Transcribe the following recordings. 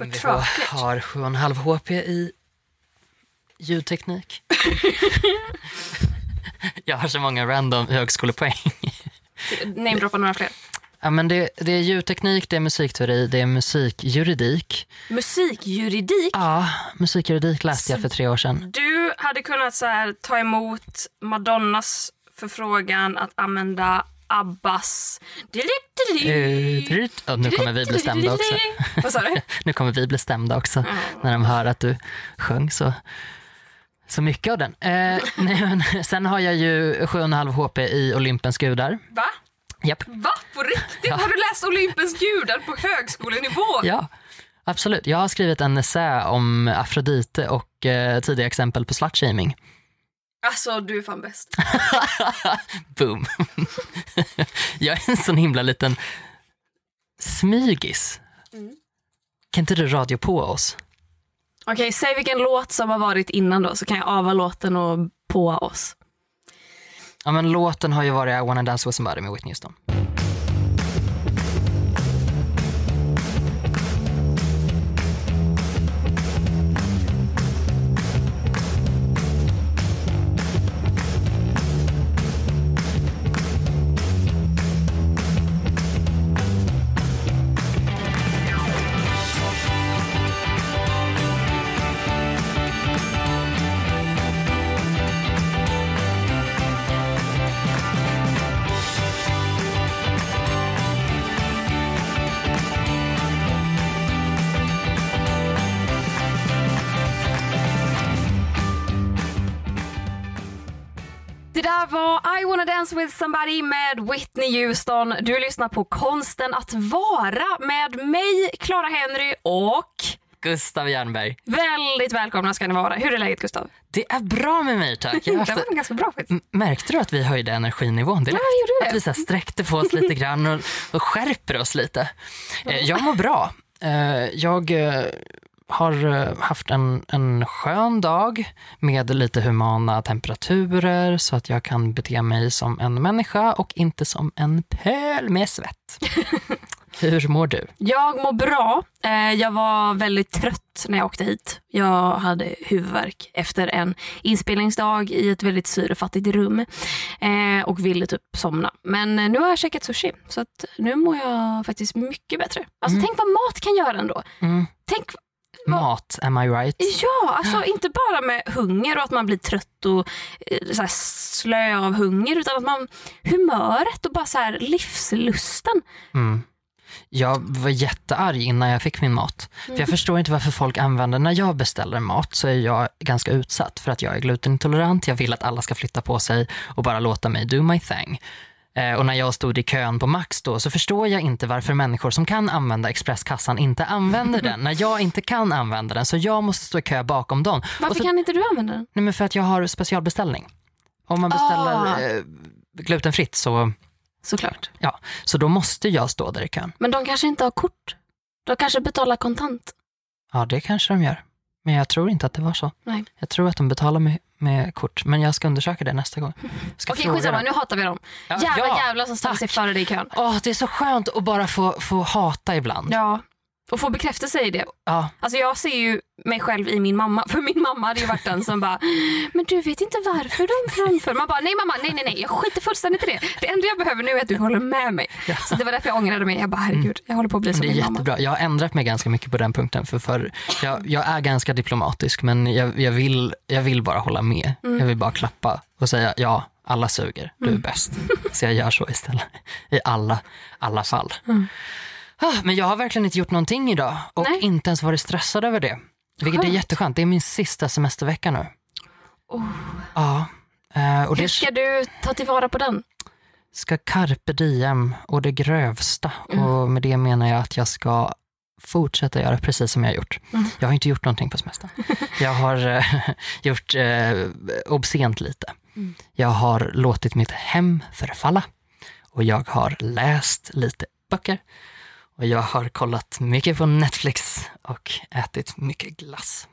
MVH har 7,5 HP i ljudteknik. jag har så många random högskolepoäng. Namedroppa några fler. Ja, men det, det är ljudteknik, det är musikteori, det är musikjuridik. Musikjuridik. Ja, musikjuridik läste jag för tre år sedan. Du hade kunnat så här, ta emot Madonnas förfrågan att använda Abbas... Eh, Och nu kommer vi bli stämda också. Vad sa du? Nu kommer vi bli stämda också när de hör att du sjöng så, så mycket av den. Eh, nej, men, sen har jag ju 7,5 HP i Olympens gudar. Va? Japp. Va? På riktigt? Har du läst Olympens gudar på högskolenivå? Ja, absolut. Jag har skrivit en essä om Afrodite och eh, tidiga exempel på slutshaming. Alltså, du är fan bäst. Boom. jag är en sån himla liten smygis. Kan inte du radio på oss? Okej, säg vilken låt som har varit innan då, så kan jag ava låten och på oss. Ja, men låten har ju varit I wanna dance with somebody med Whitney Houston. Dance with somebody med Whitney Houston. Du lyssnar på Konsten att vara med mig, Clara Henry och Gustav Jernberg. väldigt välkomna ska ni vara. Hur är läget Gustav? Det är bra med mig tack. Jag Det var ganska bra faktiskt. Märkte du att vi höjde energinivån direkt? Ja, jag gjorde det. Att vi sträckte på oss lite grann och, och skärper oss lite. Eh, Jag mår bra. Eh, Jag eh, har eh, haft en, en skön dag med lite humana temperaturer så att jag kan bete mig som en människa och inte som en pöl med svett. Hur mår du? Jag mår bra. Eh, Jag var väldigt trött när jag åkte hit. Jag hade huvudvärk efter en inspelningsdag i ett väldigt syrefattigt rum eh, och ville typ somna. Men nu har jag käkat sushi så att nu mår jag faktiskt mycket bättre. Alltså tänk vad mat kan göra ändå. Mm. Tänk, Mat, am I right? ja, alltså inte bara med hunger och att man blir trött och eh, så här slö av hunger utan att man humöret och bara så här livslusten. Mm. Jag var jättearg innan jag fick min mat. För jag förstår inte varför folk använder, när jag beställer mat så är jag ganska utsatt för att jag är glutenintolerant. Jag vill att alla ska flytta på sig och bara låta mig do my thing. Eh, och när jag stod i kön på Max då så förstår jag inte varför människor som kan använda expresskassan inte använder den. när jag inte kan använda den så jag måste stå i kö bakom dem. Varför så, kan inte du använda den? Nej men för att jag har specialbeställning. Om man beställer Ah. eh, glutenfritt så, Såklart. ja, så då måste jag stå där i kön. Men de kanske inte har kort. De kanske betalar kontant. Ja, det kanske de gör. Men jag tror inte att det var så. Nej. Jag tror att de betalar med, med kort. Men jag ska undersöka det nästa gång. Ska Okej, skitsamma. dem. Nu hatar vi dem. Ja, Jävla ja, jävlar som ställer sig före dig i kön. Åh, det är så skönt att bara få, få hata ibland. Ja. Och få bekräftelse i det. Ja, Alltså jag ser ju mig själv i min mamma. För min mamma hade ju varit den som bara, men du vet inte varför de framför. Man bara, nej mamma, nej nej nej, jag skiter fullständigt i det. Det enda jag behöver nu är att du håller med mig. Så det var därför jag ångrade mig. Jag bara, herregud, jag håller på att bli som det är min mamma. jättebra. Jag har ändrat mig ganska mycket på den punkten. För, för jag, jag är ganska diplomatisk men jag, jag, vill, jag vill bara hålla med. Mm. Jag vill bara klappa och säga ja, alla suger, du är bäst. Så jag gör så istället. I alla, alla fall. Mm. Ah, Men jag har verkligen inte gjort någonting idag och Nej. inte ens varit stressad över det. Vilket är Skönt. jätteskönt. Det är min sista semestervecka nu. Oh. Ja. eh, Och Hur ska du ta tillvara på den? ska carpe diem och det grövsta. Mm. Och med det menar jag att jag ska fortsätta göra precis som jag har gjort. Mm. Jag har inte gjort någonting på semestern. Jag har eh, gjort eh, obscent lite. Mm. Jag har låtit mitt hem förfalla och jag har läst lite böcker och jag har kollat mycket på Netflix och ätit mycket glass.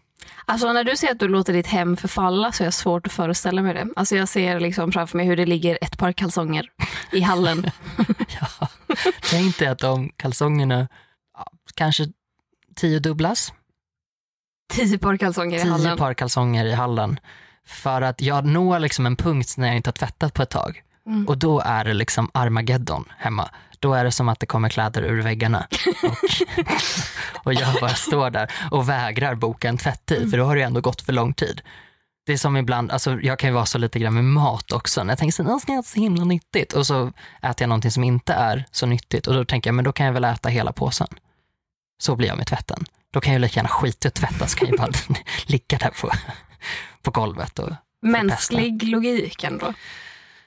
Alltså när du säger att du låter ditt hem förfalla så är jag svårt att föreställa mig det. Alltså jag ser liksom framför mig hur det ligger ett par kalsonger i hallen. Ja, tänk dig att de kalsongerna ja, kanske tio dubblas, Tio par kalsonger i tio hallen. par kalsonger i hallen. För att jag når liksom en punkt när jag inte har tvättat på ett tag. Mm. Och då är det liksom Armageddon hemma. Då är det som att det kommer kläder ur väggarna. Och, och jag bara står där och vägrar boka en tvättid för då har det ändå gått för lång tid. Det är som ibland, alltså jag kan ju vara så lite grann med mat också. När jag tänker ska jag äta så himla nyttigt och så äter jag någonting som inte är så nyttigt och då tänker jag, men då kan jag väl äta hela påsen. Så blir jag med tvätten. Då kan jag lika gärna skita att tvätta så kan jag bara ligga där på, på golvet. Och, Mänsklig logik ändå.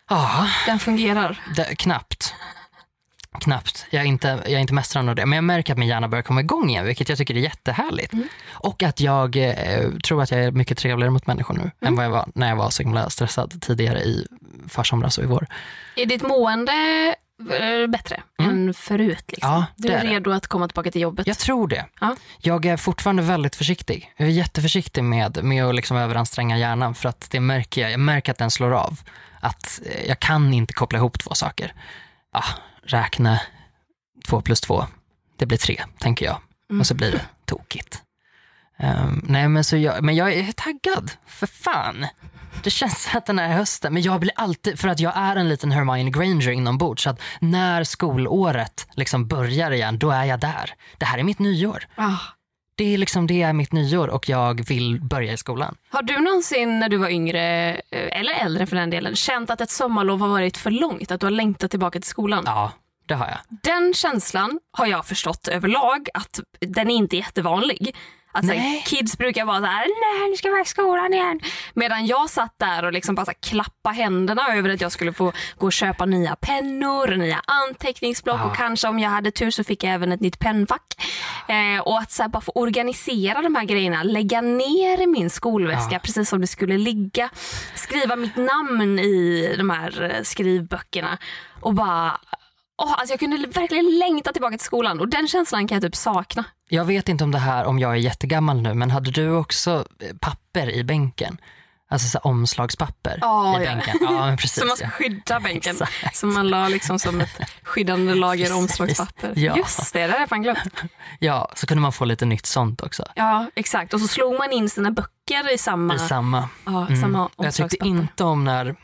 Ja, Den fungerar. det, knappt. Knappt. Jag är, inte, jag är inte mästaren av det. Men jag märker att min hjärna börjar komma igång igen, vilket jag tycker är jättehärligt. Mm. Och att jag eh, tror att jag är mycket trevligare mot människor nu än vad jag var när jag var så himla stressad tidigare i försomras och i vår. Är ditt mående eh, bättre Mm. än förut? Liksom? Ja, du det är är det. redo att komma tillbaka till jobbet? Jag tror det. Ja. Jag är fortfarande väldigt försiktig. Jag är jätteförsiktig med, med att liksom överanstränga hjärnan för att det märker jag. Jag märker att den slår av. Att eh, jag kan inte koppla ihop två saker. Ja, räkna två plus två, det blir tre, tänker jag. Mm. Och så blir det tokigt. Ehm, nej, men, så jag, men jag är taggad, för fan. Det känns som att den här hösten, men jag blir alltid, för att jag är en liten Hermione Granger inombords, så att när skolåret liksom börjar igen, då är jag där. Det här är mitt nyår. Ah. Det är liksom det är mitt nyår och jag vill börja i skolan. Har du någonsin när du var yngre, eh, eller äldre för den delen, känt att ett sommarlov har varit för långt? Att du har längtat tillbaka till skolan? Ja, det har jag. Den känslan har jag förstått överlag att den är inte jättevanlig. Att så här, Nej. kids brukar vara så här, nej nu ska jag vara i skolan igen. Medan jag satt där och liksom bara klappa händerna över att jag skulle få gå och köpa nya pennor, nya anteckningsblock Ja. och kanske om jag hade tur så fick jag även ett nytt pennfack. Eh, och att så bara få organisera de här grejerna, lägga ner i min skolväska Ja. precis som det skulle ligga. Skriva mitt namn i de här eh, skrivböckerna och bara Åh, alltså jag kunde verkligen längta tillbaka till skolan och den känslan kan jag typ sakna. Jag vet inte om det här, om jag är jättegammal nu, men hade du också eh, papper i bänken? Alltså så omslagspapper Ja, i ja. bänken? Ja, precis. Som man ska skydda bänken. Exakt. Som man la liksom som ett skyddande lager Precis. omslagspapper. Ja. Just det, det har jag fan glömt. Ja, så kunde man få lite nytt sånt också. Ja, exakt. Och så slog man in sina böcker i samma, I samma. ja, Mm. samma Jag tyckte omslagspapper. inte om när,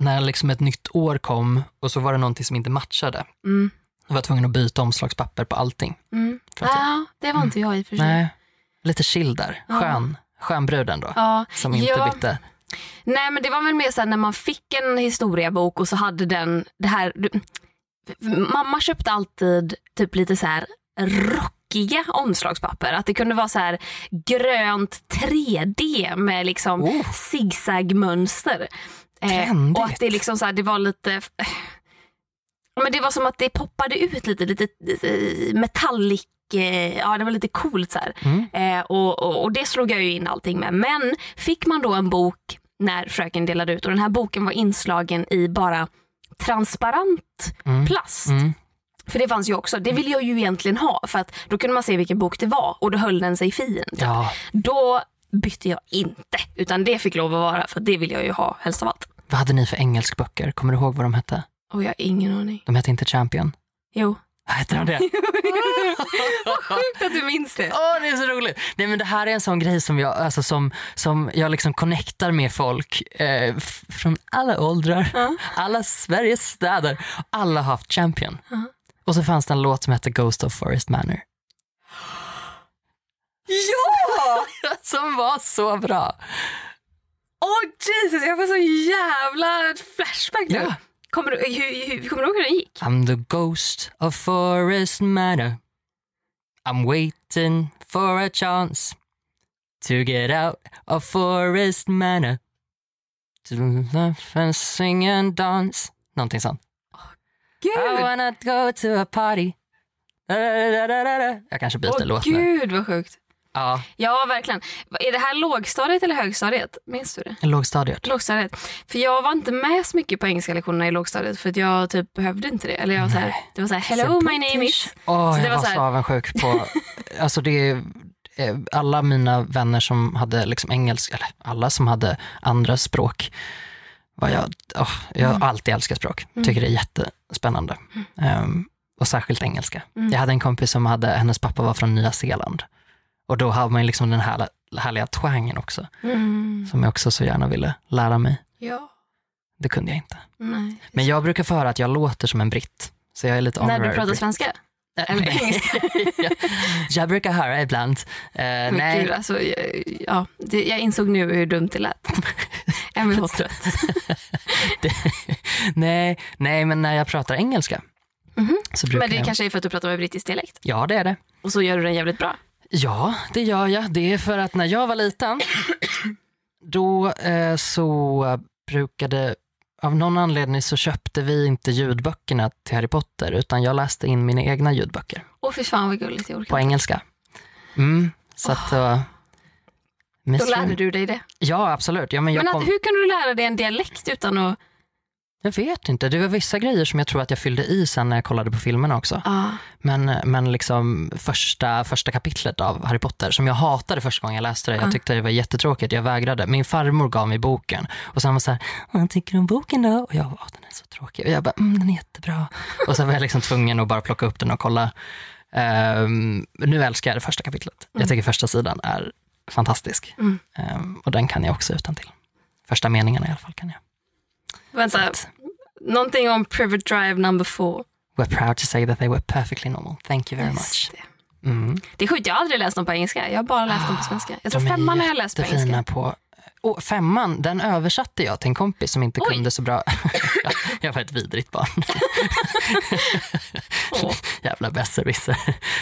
när liksom ett nytt år kom och så var det någonting som inte matchade. Mm. Jag var tvungen att byta omslagspapper på allting. Mm. Ja, det var inte jag i och för sig. Nej, lite chill där. Ja. Skön, skön brud ändå. Ja. Som inte ja. bytte. Nej men det var väl mer så här när man fick en historiebok och så hade den det här. du- Mamma köpte alltid typ lite så här rockiga omslagspapper. Att det kunde vara så här grönt 3D med liksom Oh. zigzagmönster. Trendigt. och att det liksom så här, det var lite men det var som att det poppade ut lite, lite, lite metallic eh, Ja, det var lite coolt så här. Mm. Eh, och, och, och det slog jag ju in allting med. Men fick man då en bok när fröken delade ut och den här boken var inslagen i bara transparent Mm. plast. Mm. För det fanns ju också, det ville jag ju egentligen ha för att då kunde man se vilken bok det var och då höll den sig fin. Ja, Då bytte jag inte utan det fick lov att vara för det vill jag ju ha helst av allt. Vad hade ni för engelskböcker? Kommer du ihåg vad de hette? Och jag har ingen aning. De hette inte Champion. Jo. Hette de det? Vad sjukt att du minns det. Åh, det är så roligt! Nej, men det här är en sån grej som jag, alltså, som, som jag liksom connectar med folk eh, från alla åldrar, Ja. alla Sveriges städer. Alla har haft Champion. Ja. Och så fanns det en låt som hette Ghost of Forest Manor. Ja! som var så bra. Åh Jesus, jag får så jävla flashback nu. Ja. Kommer, du, hur, hur, kommer du ihåg hur den gick? I'm the ghost of Forest Manor. I'm waiting for a chance to get out of Forest Manor. To laugh and sing and dance. Någonting sånt. I Gud! wanna go to a party. Da, da, da. Jag kanske byter Åh låt nu. gud vad sjukt. Ja, Ja verkligen. Är det här lågstadiet eller högstadiet? Minns du det? lågstadiet. Lågstadiet. För jag var inte med så mycket på engelska lektionerna i lågstadiet för att jag typ behövde inte det. Eller jag var så här, det var så här, hello my name is. Åh, Så jag var så här- så avundsjuk på, alltså det är, eh, alla mina vänner som hade liksom engelska, eller alla som hade andra språk, var jag, åh, jag har Mm. alltid älskat språk, tycker det är jättespännande. Ehm, och särskilt engelska. Mm. Jag hade en kompis som hade, hennes pappa var från Nya Zeeland Och då har man liksom den här härliga twangen också, Mm. som jag också så gärna ville lära mig. Ja. Det kunde jag inte. Nej. Men jag brukar få höra att jag låter som en britt. Så jag är lite När du pratar britt. svenska? Jag, jag brukar höra ibland. Men nej, Gud, alltså, jag, ja, det, jag insåg nu hur dumt det lät. Emil var trött. nej, nej, men när jag pratar engelska så brukar Men det jag... kanske är för att du pratar med brittisk dialekt. Ja, det är det. Och så gör du den jävligt bra. Ja, det gör jag. Det är för att när jag var liten, då eh, så brukade, av någon anledning så köpte vi inte ljudböckerna till Harry Potter, utan jag läste in mina egna ljudböcker Åh fy fan vad gulligt, jag på inte. engelska. Mm, så att... Uh, Då lärde du dig det. Ja, absolut. Ja, men jag, Men att, kom, hur kunde du lära dig en dialekt utan att... jag vet inte, det var vissa grejer som jag tror att jag fyllde i sen när jag kollade på filmerna också. Ah. Men, men liksom första, första kapitlet av Harry Potter, som jag hatade första gången jag läste det. Jag Ja. tyckte det var jättetråkigt, jag vägrade. Min farmor gav mig boken och sen var så här, vad tycker du om boken då? Och jag bara, "Åh, den är så tråkig. Och jag bara, mm, den är jättebra. Och så var jag liksom tvungen att bara plocka upp den och kolla. Ehm, nu älskar jag det första kapitlet. Mm. Jag tycker första sidan är fantastisk. Mm. Ehm, och den kan jag också utan till. Första meningarna i alla fall kan jag. Vänta, att, någonting om Private Drive number four. We're proud to say that they were perfectly normal. Thank you very Just much. det. Mm. det är sjukt, jag har aldrig läst dem på engelska. Jag har bara läst dem på svenska. Jag tror femman har jag läst på engelska. på... Och femman, den översatte jag till en kompis som inte Oj. kunde så bra. jag, jag var ett vidrigt barn. Åh. Jävla besserwisser.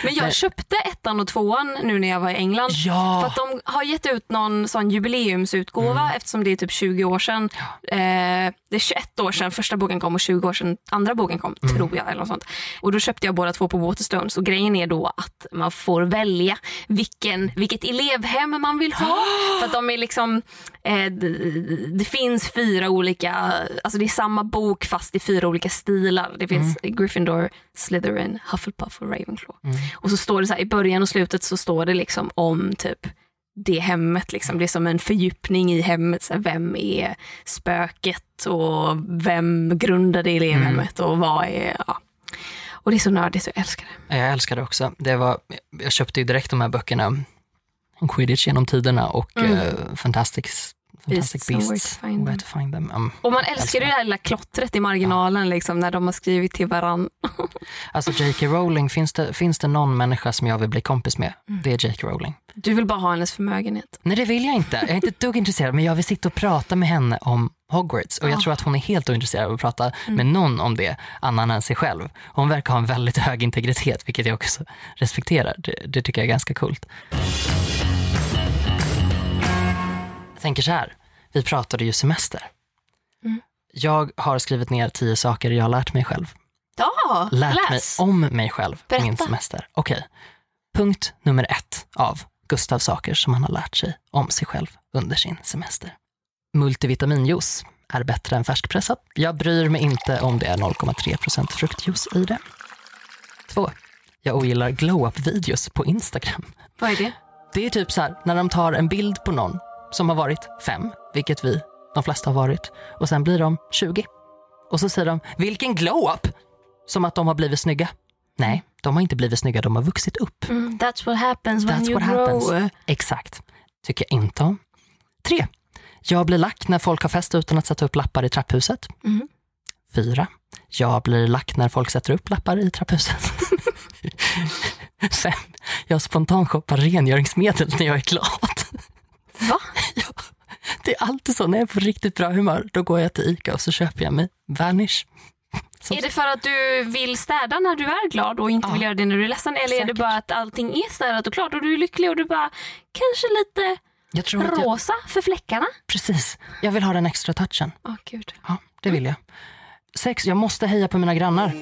Men jag köpte ettan och tvåan nu när jag var i England. För Ja! att de har gett ut någon sån jubileumsutgåva Mm. eftersom det är typ 20 år sedan. Eh, det är 21 år sedan första boken kom och 20 år sedan andra boken kom, Mm. tror jag. eller något sånt. Och Då köpte jag båda två på Waterstones och grejen är då att man får välja vilken, vilket elevhem man vill ha. För att de är liksom, eh, det, det finns fyra olika, alltså det är samma bok fast i fyra olika stilar. Det finns Gryffindor, Slytherin, Hufflepuff och Ravenclaw. Mm. Och så står det så här, i början och slutet så står det liksom om typ det hemmet. Liksom. Det är som en fördjupning i hemmet. Så här, vem är spöket och vem grundade elevhemmet och vad är... Ja. Och det är så nördigt och jag älskar det. Jag älskar det också. Det var, jag köpte ju direkt de här böckerna. Quidditch genom tiderna och Mm. eh, Fantastic, Fantastic Beasts and Where Beasts. to Find Where to find them. Um, Och man älskar ju det här lilla klottret i marginalen liksom, när de har skrivit till varandra. alltså J.K. Rowling, finns det, finns det någon människa som jag vill bli kompis med? Mm. Det är J.K. Rowling. Du vill bara ha hennes förmögenhet. Nej det vill jag inte. Jag är inte ett dugg intresserad men jag vill sitta och prata med henne om Hogwarts och jag tror att hon är helt ointresserad av att prata med någon om det annan än sig själv. Hon verkar ha en väldigt hög integritet vilket jag också respekterar. Det, det tycker jag är ganska coolt. Tänker så här, vi pratade ju semester. Mm. Jag har skrivit ner tio saker jag har lärt mig själv. Ja, Lärt läs! mig om mig själv på min Berätta. semester. Okej. Punkt nummer ett av Gustavs saker som han har lärt sig om sig själv under sin semester. Multivitaminjuice är bättre än färskpressat. Jag bryr mig inte om det är 0,3% fruktjuice i det. Två. Jag ogillar glow-up-videos på Instagram. Vad är det? Det är typ så här när de tar en bild på någon som har varit fem, vilket vi, de flesta har varit, och sen blir de 20. Och så säger de, vilken glow-up! Som att de har blivit snygga. Nej, de har inte blivit snygga, de har vuxit upp. Mm, that's what happens when That's you grow. happens. Exakt. Tycker jag inte om. Tre. Jag blir lack när folk har fest utan att sätta upp lappar i trapphuset. Mm. Fyra. Jag blir lack när folk sätter upp lappar i trapphuset. Fem. Jag spontanshoppar rengöringsmedel när jag är glad. Va? Det är alltid så när jag är på riktigt bra humör. Då går jag till ICA och så köper jag mig Vanish. Som- Är det för att du vill städa när du är glad och inte Ja. vill göra det när du är ledsen? Eller är det Säkert. bara att allting är städat och klart och du är lycklig och du bara kanske lite att jag, rosa för fläckarna? precis. Jag vill ha den extra touchen. Åh gud. Ja, det vill jag. Sex, jag måste heja på mina grannar.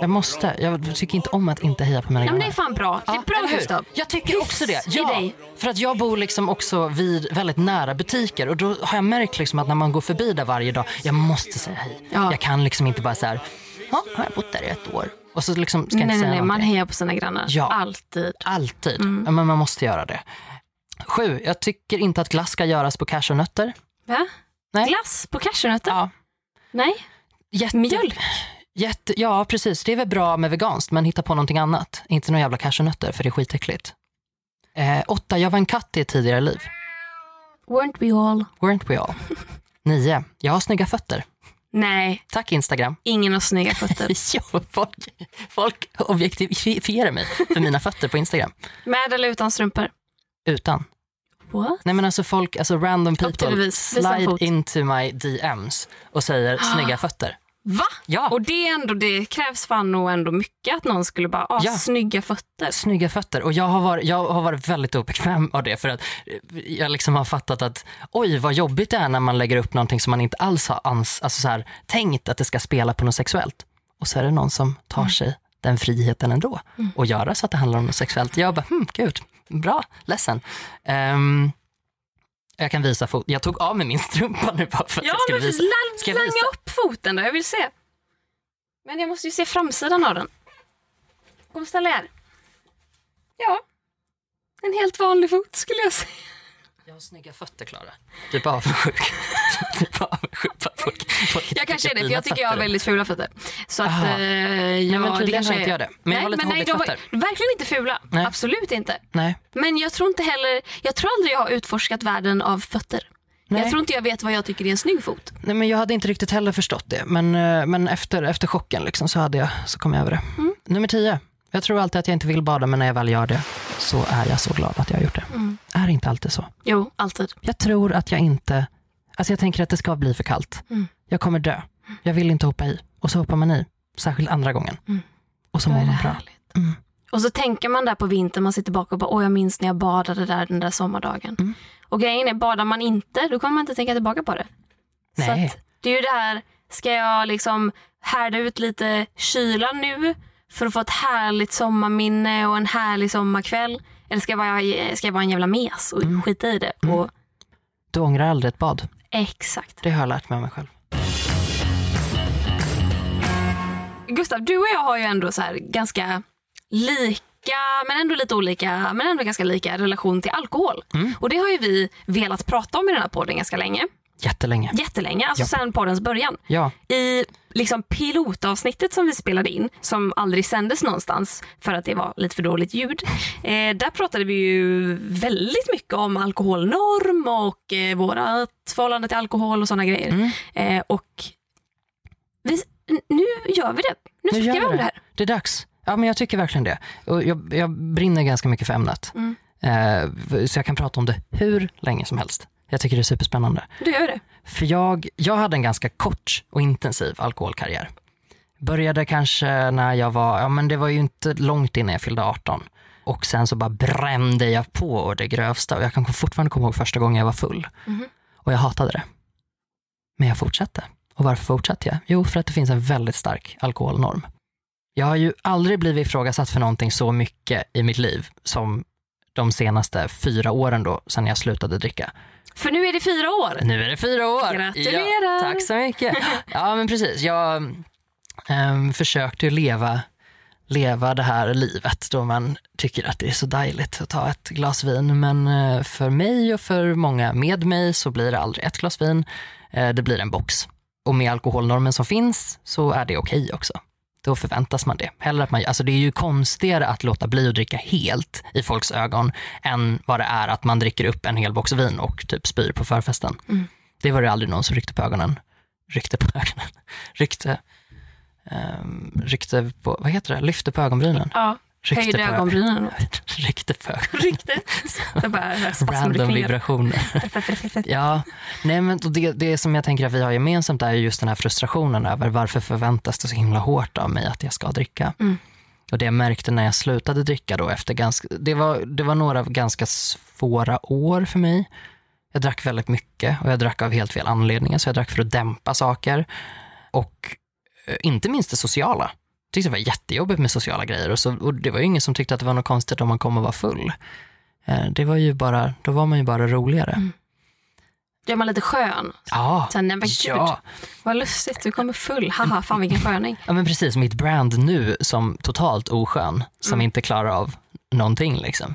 Jag måste. Jag tycker inte om att inte heja på mina Ja, men grannar. det är fan bra. Det är bra hur? Gustav. Jag tycker också det. Ja, för att jag bor liksom också vid väldigt nära butiker och då har jag märkt liksom att när man går förbi där varje dag, jag måste säga hej. Ja. Jag kan liksom inte bara så här, ja, har jag bott där i ett år? Och så liksom ska Nej, inte säga nej. Man hejar på sina grannar. Ja. Alltid. Alltid. Mm. Ja, Men man måste göra det. Sju, jag tycker inte att glass ska göras på cashewnötter. Va? Nej. Glass på cashewnötter? Ja. Nej. Jätte, Mjölk? Jätte, ja, precis. Det är väl bra med veganskt, men hitta på någonting annat. Inte några jävla cashewnötter, för det är skitäckligt. Eh, åtta, jag var en katt i ett tidigare liv. Weren't we all? Weren't we all? Nio, jag har snygga fötter. Nej, Tack Instagram. ingen har snygga fötter. Jo, folk, folk objektifierar mig för mina fötter på Instagram. Med eller utan strumpor? Utan. What? Nej men alltså folk, alltså random people slide into my DMs och säger snygga fötter. Va? Ja, Och det, ändå, det krävs fan nog ändå mycket att någon skulle bara, ah, Ja. snygga fötter. snygga fötter. Och jag har, varit, jag har varit väldigt obekväm av det för att jag liksom har fattat att oj vad jobbigt det är när man lägger upp någonting som man inte alls har ans, alltså så här, tänkt att det ska spela på något sexuellt. Och så är det någon som tar Mm. sig den friheten ändå och göra så att det handlar om något sexuellt. Jag bara, hmm, gud, bra, ledsen. Ehm, jag kan visa fot. Jag tog av mig min strumpa nu bara för att Ja, jag skulle men visa. lang- Ska jag langa visa? upp foten då, jag vill se. Men jag måste ju se framsidan av den. Kom ställ er. Ja, en helt vanlig fot skulle jag säga. Jag har snygga fötter Klara. Du är bara avundsjuk. Du är bara avundsjuk på att folk, folk Jag kanske är det, för jag tycker jag har väldigt fula fötter. Så att, eh, ja, men tydligen kanske har inte är- jag det. Men jag har lite nej, de var verkligen inte fula. Nej. Absolut inte. Nej. Men jag tror inte heller, jag tror aldrig jag har utforskat världen av fötter. Nej. Jag tror inte jag vet vad jag tycker är en snygg fot. Nej, men jag hade inte riktigt heller förstått det. Men, eh, men efter, efter chocken liksom, så, hade jag, så kom jag över det. Mm. Nummer tio. Jag tror alltid att jag inte vill bada, men när jag väl gör det så är jag så glad att jag har gjort det. Mm. Är inte alltid så. Jo, alltid. Jag tror att jag inte... Alltså jag tänker att det ska bli för kallt. Mm. Jag kommer dö. Jag vill inte hoppa i. Och så hoppar man i. Särskilt andra gången. Mm. Och så mår det man bra. Och så tänker man där på vintern, man sitter bak och bara, åh jag minns när jag badade där den där sommardagen. Mm. Och grejen är, badar man inte, då kommer man inte tänka tillbaka på det. Så Nej. att, det är ju det här, ska jag liksom härda ut lite kyla nu för att få ett härligt sommarminne och en härlig sommarkväll? Eller ska jag bara, ska jag vara en jävla mes och Mm. skita i det? Mm. Och, Du ångrar aldrig ett bad. exakt. Det har jag lärt mig av mig själv. Gustav, du och jag har ju ändå så här ganska lika, men ändå lite olika, men ändå ganska lika relation till alkohol. Mm. Och det har ju vi velat prata om i den här podden ganska länge. Jättelänge. Jättelänge, alltså Ja. sen poddens början. Ja. I liksom pilotavsnittet som vi spelade in, som aldrig sändes någonstans för att det var lite för dåligt ljud. Eh, där pratade vi ju väldigt mycket om alkoholnorm och eh, vårat förhållande till alkohol och sådana grejer. Mm. Eh, och vi, nu gör vi det. Nu Nu snackar vi om det. det här. Det är dags. Ja, men jag tycker verkligen det. Och jag, jag brinner ganska mycket för ämnet. Mm. Eh, så jag kan prata om det hur länge som helst. Jag tycker det är superspännande. Du gör det. För jag, jag hade en ganska kort och intensiv alkoholkarriär. Började kanske när jag var, ja men det var ju inte långt innan jag fyllde 18. Och sen så bara brände jag på å det grövsta och jag kan fortfarande komma ihåg första gången jag var full. Mhm. Och jag hatade det. Men jag fortsatte. Och varför fortsatte jag? Jo, för att det finns en väldigt stark alkoholnorm. Jag har ju aldrig blivit ifrågasatt för någonting så mycket i mitt liv som de senaste fyra åren då, sedan jag slutade dricka. För nu är det fyra år. Nu är det fyra år. Gratulerar. Ja, tack så mycket. Ja men precis, jag ehm, försökte leva, leva det här livet då man tycker att det är så dejligt att ta ett glas vin. Men eh, för mig och för många med mig så blir det aldrig ett glas vin, Eh, det blir en box. Och med alkoholnormen som finns så är det okej också. Då förväntas man det. Hellre att man, alltså det är ju konstigare att låta bli att dricka helt i folks ögon än vad det är att man dricker upp en hel box vin och typ spyr på förfesten. Mm. Det var det aldrig någon som ryckte på ögonen. Ryckte på ögonen. Ryckte, um, ryckte på, vad heter det? Lyfte på ögonbrynen. Ja, höjde ögonbrynen. ryckte på. Så bara spasmade Random vibrationer. Ja, nej men det, det som jag tänker att vi har gemensamt är just den här frustrationen över varför förväntas det så himla hårt av mig att jag ska dricka. Mm. Och det jag märkte när jag slutade dricka då efter ganska, det var, det var några ganska svåra år för mig. Jag drack väldigt mycket och jag drack av helt fel anledningar. Så jag drack för att dämpa saker. Och eh, inte minst det sociala. Tyckte det var jättejobbigt med sociala grejer. Och, så, och det var ju ingen som tyckte att det var något konstigt om man kom och var full. Eh, Det var ju bara, då var man ju bara roligare. Mm. Då är man lite skön. Ja, Sen, men gud, ja. vad lustigt, du kommer full. Haha, fan vilken sköning. ja, men precis. Mitt brand nu som totalt oskön, som Mm. inte klarar av någonting. Liksom.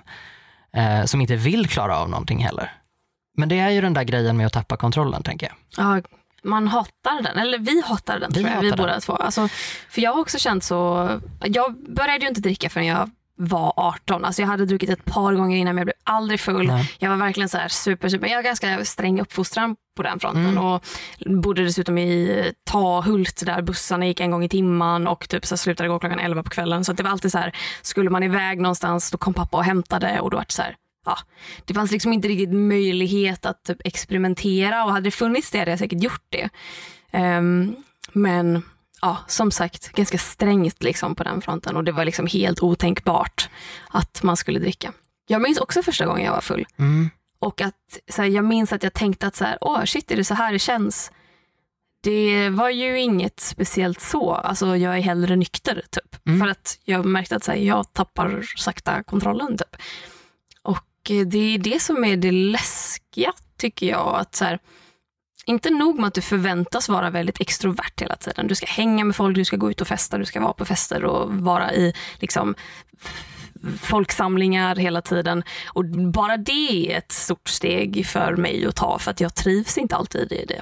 Eh, som inte vill klara av någonting heller. Men det är ju den där grejen med att tappa kontrollen, tänker jag. Ja, man hatar den, eller vi hatar den Vi tror jag, vi båda två. Alltså, för jag har också känt så, jag började ju inte dricka förrän jag var 18. Alltså jag hade druckit ett par gånger innan men jag blev aldrig full. Nej. Jag var verkligen så här super, super. Jag har ganska sträng uppfostran på den fronten Mm. och bodde dessutom i Tahult där bussarna gick en gång i timmen och typ så slutade gå klockan 11 på kvällen. Så det var alltid så här, skulle man iväg någonstans då kom pappa och hämtade och då var det så här, ja, det fanns liksom inte riktigt möjlighet att typ experimentera och hade det funnits det hade jag säkert gjort det. Ehm, men ja, som sagt, ganska strängt liksom på den fronten och det var liksom helt otänkbart att man skulle dricka. Jag minns också första gången jag var full Mm. och att så här, jag minns att jag tänkte att så här, åh shit, är det så här det känns? Det var ju inget speciellt så. Alltså jag är hellre nykter typ. Mm. För att jag märkte att så här, jag tappar sakta kontrollen typ. Eh, det är det som är det läskiga tycker jag. Att så här, inte nog med att du förväntas vara väldigt extrovert hela tiden. Du ska hänga med folk, du ska gå ut och festa, du ska vara på fester och vara i liksom, folksamlingar hela tiden. Och bara det är ett stort steg för mig att ta för att jag trivs inte alltid i det.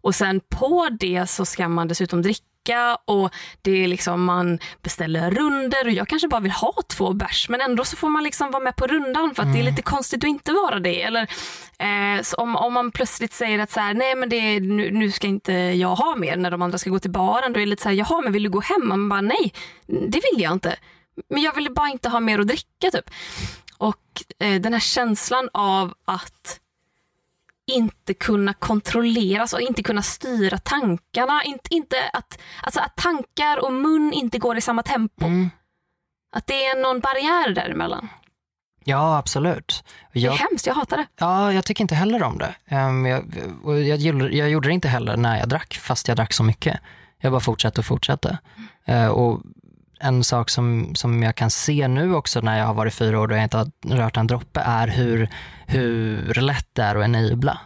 Och sen på det så ska man dessutom dricka och det är liksom man beställer runder och jag kanske bara vill ha två bärs men ändå så får man liksom vara med på rundan för att det är lite konstigt att inte vara det. Eller eh, om, om man plötsligt säger att så här, nej men det nu, nu ska inte jag ha mer när de andra ska gå till baren. Då är det lite så här, jaha men vill du gå hem? Man bara nej, det vill jag inte. Men jag ville bara inte ha mer att dricka typ. Och eh, den här känslan av att inte kunna kontrollera, alltså inte kunna styra tankarna. Inte, inte att, alltså att tankar och mun inte går i samma tempo. Mm. Att det är någon barriär däremellan. Ja, absolut. Det Jag, är hemskt, jag hatar det. ja, jag tycker inte heller om det. Ehm, jag, jag, gjorde, jag gjorde det inte heller när jag drack, fast jag drack så mycket. Jag bara fortsatte och fortsatte. Eh, och en sak som, som jag kan se nu också när jag har varit fyra år och jag inte har rört en droppe är hur, hur lätt det är att enabla.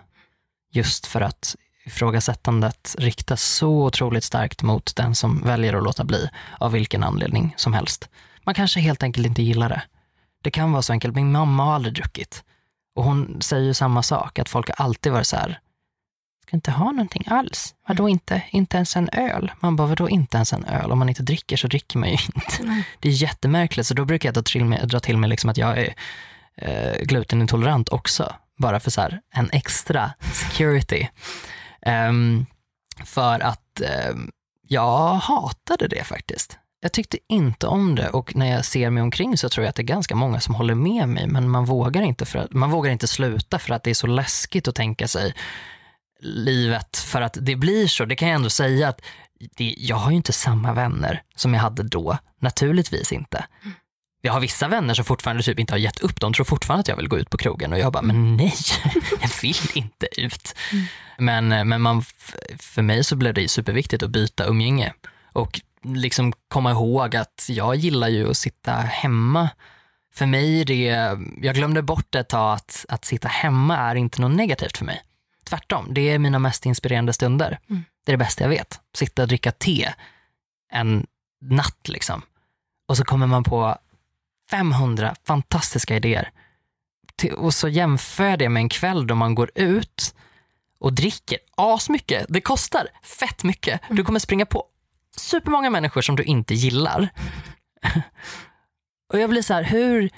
Just för att ifrågasättandet riktas så otroligt starkt mot den som väljer att låta bli av vilken anledning som helst. Man kanske helt enkelt inte gillar det. Det kan vara så enkelt, min mamma har aldrig druckit. Och hon säger ju samma sak, att folk har alltid varit så här, ska inte ha någonting alls. Vadå inte? Inte ens en öl? Man bara, vadå inte ens en öl? Om man inte dricker så dricker man ju inte. Nej. Det är jättemärkligt, så då brukar jag dra till mig, dra till mig liksom att jag är eh, glutenintolerant också. Bara för så här, en extra security. Ehm, för att ehm, jag hatade det faktiskt. Jag tyckte inte om det och när jag ser mig omkring så tror jag att det är ganska många som håller med mig men man vågar inte, för att, man vågar inte sluta för att det är så läskigt att tänka sig livet för att det blir så. Det kan jag ändå säga att det, jag har ju inte samma vänner som jag hade då. Naturligtvis inte. Jag har vissa vänner som fortfarande typ inte har gett upp. De tror fortfarande att jag vill gå ut på krogen och jag bara, men nej, jag vill inte ut. Men, men man, för mig så blev det superviktigt att byta umgänge och liksom komma ihåg att jag gillar ju att sitta hemma. För mig är det, jag glömde bort ett tag att, att sitta hemma är inte något negativt för mig. Tvärtom, det är mina mest inspirerande stunder. Mm. Det är det bästa jag vet. Sitta och dricka te en natt liksom. Och så kommer man på 500 fantastiska idéer. Och så jämför jag det med en kväll då man går ut och dricker asmycket. Det kostar fett mycket. Du kommer springa på supermånga människor som du inte gillar. och jag blir så här, hur...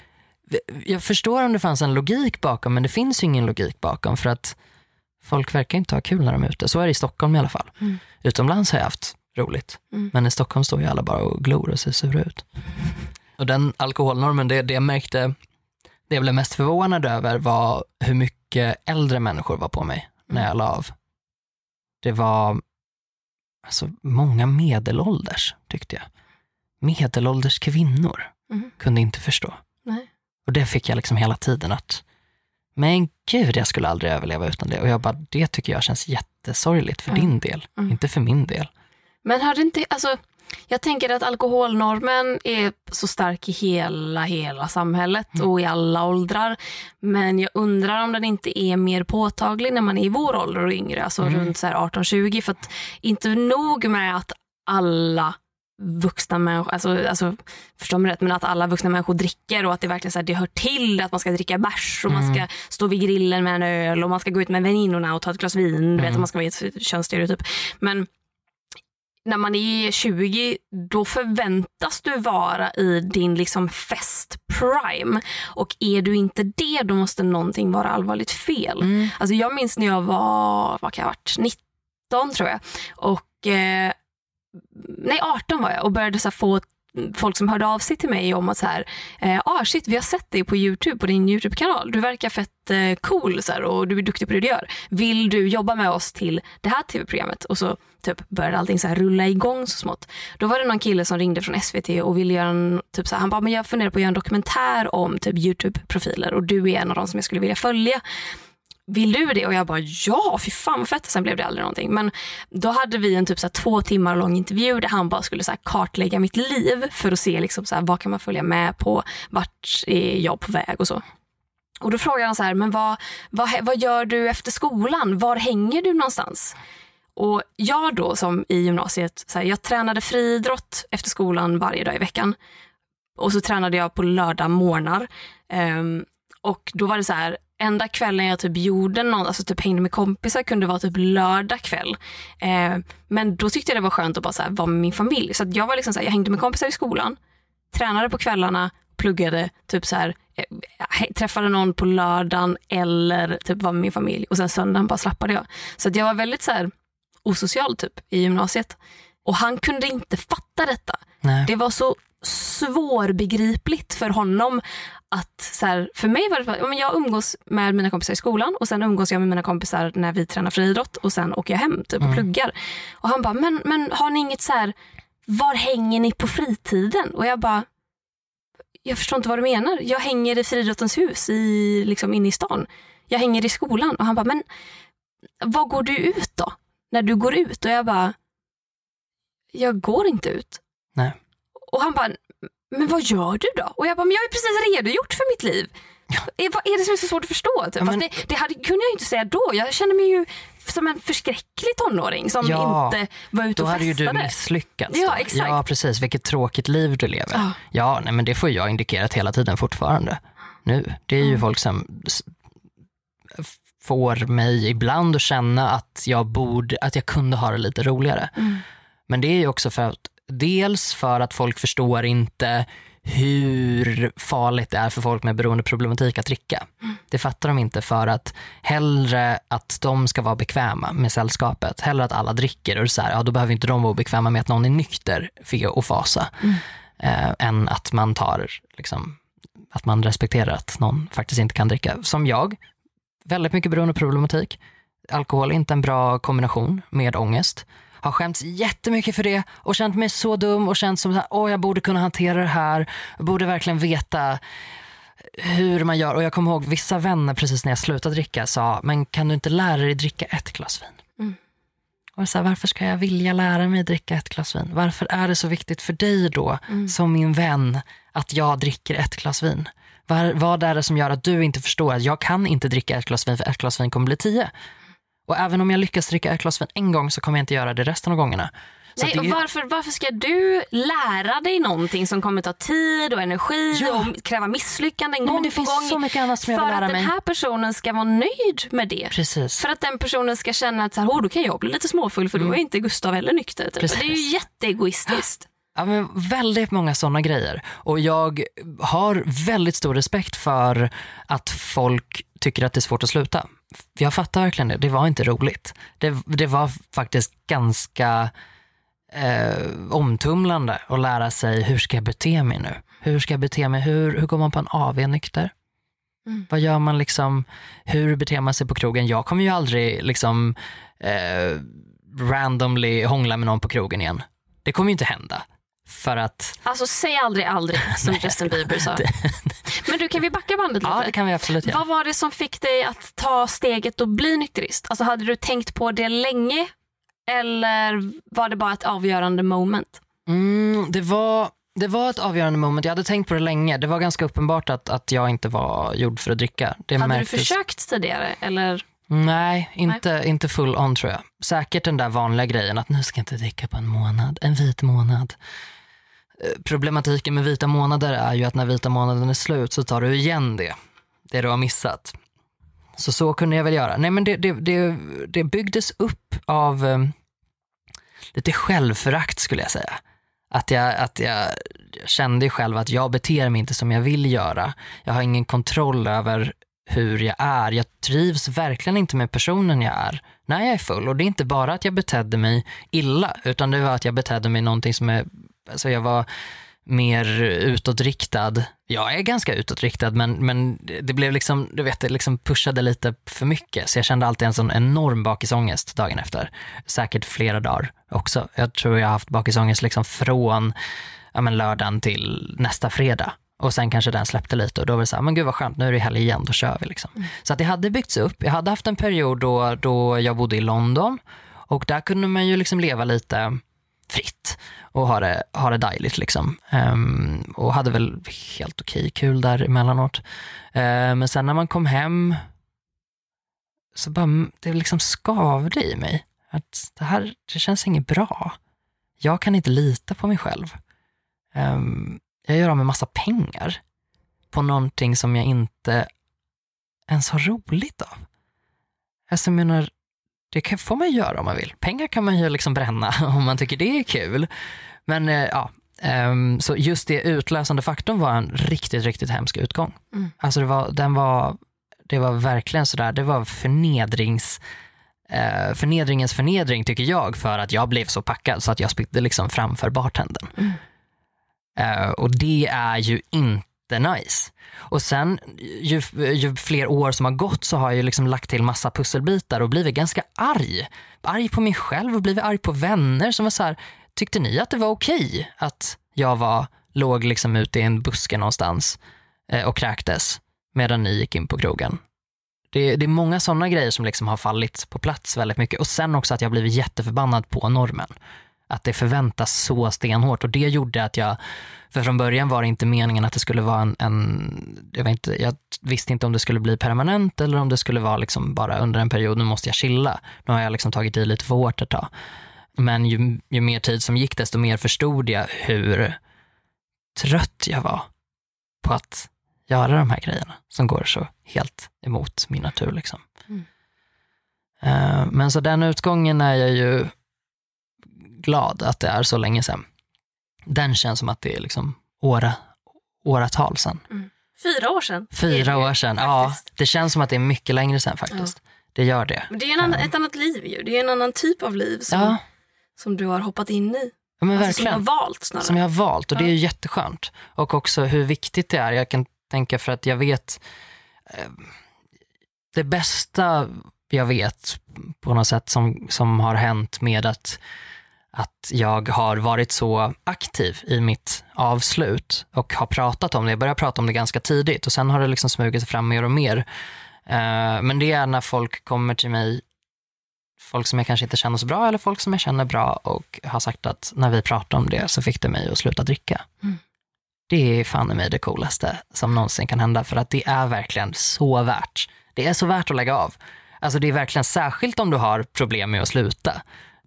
Jag förstår om det fanns en logik bakom, men det finns ju ingen logik bakom för att folk verkar inte ha kul när de är ute. Så är det i Stockholm i alla fall. Mm. Utomlands har jag haft roligt. Mm. Men i Stockholm står ju alla bara och glor och ser sura ut. Och den alkoholnormen, det, det jag märkte, det jag blev mest förvånad över var hur mycket äldre människor var på mig när jag la av. Det var alltså, många medelålders, tyckte jag. Medelålders kvinnor Mhm. kunde inte förstå. Nej. Och det fick jag liksom hela tiden att, men gud, jag skulle aldrig överleva utan det. Och jag bara, det tycker jag känns jättesorgligt för Mm. din del, Mm. inte för min del. Men har det inte, alltså, jag tänker att alkoholnormen är så stark i hela, hela samhället och i alla åldrar. Men jag undrar om den inte är mer påtaglig när man är i vår ålder och yngre, alltså Mm. runt så här 18-20. För att inte nog med att alla vuxna människor, alltså, alltså förstå mig rätt, men att alla vuxna människor dricker och att det verkligen så här, det hör till att man ska dricka bärs och man Mm. ska stå vid grillen med en öl och man ska gå ut med väninnorna och ta ett glas vin, vet Mm. att man ska vara ett könsstereotyp. Men när man är 20 då förväntas du vara i din liksom fest prime. Och är du inte det då måste någonting vara allvarligt fel. Mm. Alltså jag minns när jag var, vad kan jag ha varit, 19 tror jag. Och, eh, nej 18 var jag och började så här få folk som hörde av sig till mig om att så här, eh, ah, shit vi har sett dig på Youtube, på din Youtube-kanal. Du verkar fett eh, cool så här, och du är duktig på det du gör. Vill du jobba med oss till det här tv-programmet? Och så typ började allting så här rulla igång så smått. Då var det någon kille som ringde från SVT och ville göra en, typ så här, han bara, men jag funderar på att göra en dokumentär om typ Youtube-profiler och du är en av dem som jag skulle vilja följa vill du det? Och jag bara ja, fy fan vad fett. Sen blev det aldrig någonting. Men då hade vi en typ så här, två timmar lång intervju där han bara skulle så här, kartlägga mitt liv för att se liksom, så här, vad kan man följa med på, vart är jag på väg och så. Och då frågade han så här, men vad, vad, vad gör du efter skolan? Var hänger du någonstans? Och jag då som i gymnasiet, så här, jag tränade friidrott efter skolan varje dag i veckan. Och så tränade jag på lördag morgnar. Um, och då var det så här, enda kvällen jag typ gjorde något, alltså typ hängde med kompisar kunde vara typ lördag kväll. Eh, men då tyckte jag det var skönt att bara så här, vara med min familj. Så jag var liksom så här, jag hängde med kompisar i skolan, tränade på kvällarna, pluggade, typ så här, eh, träffade någon på lördagen eller typ var med min familj och sen söndagen bara slappade jag. Så jag var väldigt så här, osocial typ i gymnasiet. Och han kunde inte fatta detta. Nej. Det var så svårbegripligt för honom att så här, för mig var det men jag umgås med mina kompisar i skolan och sen umgås jag med mina kompisar när vi tränar friidrott och sen åker jag hem typ, och Mm. pluggar. Och han bara, men, men har ni inget så här, var hänger ni på fritiden? Och jag bara, jag förstår inte vad du menar. Jag hänger i friidrottens hus i, liksom, inne i stan. Jag hänger i skolan. Och han bara, men vad går du ut då? När du går ut? Och jag bara, jag går inte ut. Nej. Och han bara, men vad gör du då? Och jag bara, men jag har ju precis redogjort för mitt liv. Är, vad är det som är så svårt att förstå? Typ? Ja, men- det, det hade, kunde jag ju inte säga då. Jag kände mig ju som en förskräcklig tonåring som Ja, inte var ute Då och hade ju du festade. misslyckats. Ja, då. exakt. Ja, precis. Vilket tråkigt liv du lever. Ja. Ja, nej, men det får jag indikerat hela tiden fortfarande. Nu. Det är ju Mm. folk som får mig ibland att känna att jag borde, att jag kunde ha det lite roligare. Mm. Men det är ju också för att, dels för att folk förstår inte hur farligt det är för folk med beroendeproblematik att dricka. Det fattar de inte för att hellre att de ska vara bekväma med sällskapet, hellre att alla dricker och så här, ja, då behöver inte de vara bekväma med att någon är nykter fe och fasa. Mm. Eh, än att man tar, liksom, att man respekterar att någon faktiskt inte kan dricka. Som jag, väldigt mycket beroendeproblematik. Alkohol är inte en bra kombination med ångest. Har skämts jättemycket för det och känt mig så dum och känt som att åh, jag borde kunna hantera det här. Jag borde verkligen veta hur man gör. Och jag kommer ihåg vissa vänner precis när jag slutade dricka sa, men kan du inte lära dig dricka ett glas vin? Mm. Och så här, varför ska jag vilja lära mig dricka ett glas vin? Varför är det så viktigt för dig då, Mm. som min vän, att jag dricker ett glas vin? Var, vad är det som gör att du inte förstår att jag kan inte dricka ett glas vin för ett glas vin kommer bli tio? Och även om jag lyckas dricka ett glas vin en gång så kommer jag inte göra det resten av gångerna. Så Nej, att och ju- varför, varför ska du lära dig någonting som kommer ta tid och energi Ja. och kräva misslyckanden Nej, gång men det finns gång? så mycket annat som jag för vill lära att mig. den här personen ska vara nöjd med det. Precis. För att den personen ska känna att så här, oh, då kan jag bli lite småfull för då är inte Gustav heller nykter. Typ. Det är ju jätteegoistiskt. Ja, men väldigt många sådana grejer. Och jag har väldigt stor respekt för att folk tycker att det är svårt att sluta. Jag fattar verkligen det. Det var inte roligt. Det, det var faktiskt ganska eh, omtumlande att lära sig hur ska jag bete mig nu? Hur ska jag bete mig? Hur, hur går man på en AV nykter? Mm. Vad gör man liksom? Hur beter man sig på krogen? Jag kommer ju aldrig liksom eh, randomly hångla med någon på krogen igen. Det kommer ju inte hända. För att, Alltså säg aldrig aldrig som Justin Bieber sa. Men du kan vi backa bandet lite? ja det kan vi absolut göra. Vad var det som fick dig att ta steget och bli nykterist? Alltså hade du tänkt på det länge eller var det bara ett avgörande moment? Mm, det, var, det var ett avgörande moment. Jag hade tänkt på det länge. Det var ganska uppenbart att, att jag inte var gjord för att dricka. Det hade märktes. du försökt tidigare? Eller? Nej, inte, inte full on tror jag. Säkert den där vanliga grejen att nu ska jag inte dricka på en månad, en vit månad. Eh, Problematiken med vita månader är ju att när vita månaden är slut så tar du igen det, det du har missat. Så så kunde jag väl göra. Nej men det, det, det, det byggdes upp av, eh, lite självförakt skulle jag säga. Att jag, att jag kände själv att jag beter mig inte som jag vill göra. Jag har ingen kontroll över hur jag är. Jag trivs verkligen inte med personen jag är när jag är full. Och det är inte bara att jag betedde mig illa, utan det var att jag betedde mig någonting som är, alltså jag var mer utåtriktad. Jag är ganska utåtriktad men, men det blev liksom, du vet, det liksom pushade lite för mycket. Så jag kände alltid en sån enorm bakisångest dagen efter. Säkert flera dagar också. Jag tror jag har haft bakisångest liksom från ja, men lördagen till nästa fredag. Och sen kanske den släppte lite och då var det så här, men gud vad skönt, nu är det helg igen, då kör vi liksom. Mm. Så att det hade byggts upp. Jag hade haft en period då, då jag bodde i London och där kunde man ju liksom leva lite fritt och ha det, ha det dejligt liksom. Um, och hade väl helt okej kul där emellanåt. Uh, men sen när man kom hem så bara, det liksom skavde i mig. Att det här, det känns inget bra. Jag kan inte lita på mig själv. Um, jag gör av med massa pengar på någonting som jag inte ens har roligt av. Alltså jag menar, det får man göra om man vill. Pengar kan man ju liksom bränna om man tycker det är kul. Men eh, ja, um, så just det utlösande faktorn var en riktigt, riktigt hemsk utgång. Mm. Alltså det var, den var, det var verkligen sådär, det var förnedrings, uh, förnedringens förnedring tycker jag för att jag blev så packad så att jag spydde liksom framför bartendern. Mm. Uh, och det är ju inte nice. Och sen ju, ju, fler år som har gått så har jag liksom lagt till massa pusselbitar och blivit ganska arg. Arg på mig själv och blivit arg på vänner som var så här, tyckte ni att det var okej okay att jag var, låg liksom ute i en buske någonstans eh, och kräktes medan ni gick in på krogen? Det, det är många sådana grejer som liksom har fallit på plats väldigt mycket och sen också att jag blivit jätteförbannad på normen. Att det förväntas så stenhårt och det gjorde att jag, för från början var det inte meningen att det skulle vara en, en jag, vet inte, jag visste inte om det skulle bli permanent eller om det skulle vara liksom bara under en period, nu måste jag chilla. Nu har jag liksom tagit i lite för hårt ett tag. Men ju, ju mer tid som gick desto mer förstod jag hur trött jag var på att göra de här grejerna som går så helt emot min natur. Liksom. Mm. Uh, men så den utgången är jag ju glad att det är så länge sedan. Den känns som att det är liksom åra, åratal sedan. Mm. Fyra år sedan. Fyra år sedan, ja. Det känns som att det är mycket längre sedan faktiskt. Ja. Det gör det. Men det är annan, ett annat liv ju. Det är en annan typ av liv som, ja. som du har hoppat in i. Ja, men alltså, verkligen. Som du har valt snarare. Som jag har valt och det är jätteskönt. Och också hur viktigt det är. Jag kan tänka för att jag vet eh, det bästa jag vet på något sätt som, som har hänt med att att jag har varit så aktiv i mitt avslut och har pratat om det. Jag började prata om det ganska tidigt och sen har det liksom smugit sig fram mer och mer. Uh, men det är när folk kommer till mig, folk som jag kanske inte känner så bra eller folk som jag känner bra och har sagt att när vi pratade om det så fick det mig att sluta dricka. Mm. Det är fan i mig det coolaste som någonsin kan hända för att det är verkligen så värt. Det är så värt att lägga av. Alltså det är verkligen särskilt om du har problem med att sluta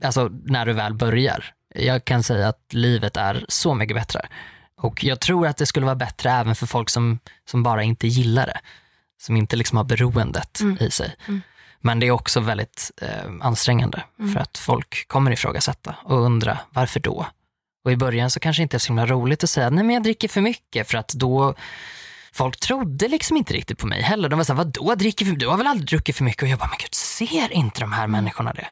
alltså när du väl börjar. Jag kan säga att livet är så mycket bättre. Och jag tror att det skulle vara bättre även för folk som, som bara inte gillar det. Som inte liksom har beroendet mm. i sig. Mm. Men det är också väldigt eh, ansträngande mm. för att folk kommer ifrågasätta och undra varför då? Och i början så kanske det inte är så himla roligt att säga nej men jag dricker för mycket för att då folk trodde liksom inte riktigt på mig heller. De var såhär, vadå dricker för Du har väl aldrig druckit för mycket? Och jag bara, men gud ser inte de här människorna det?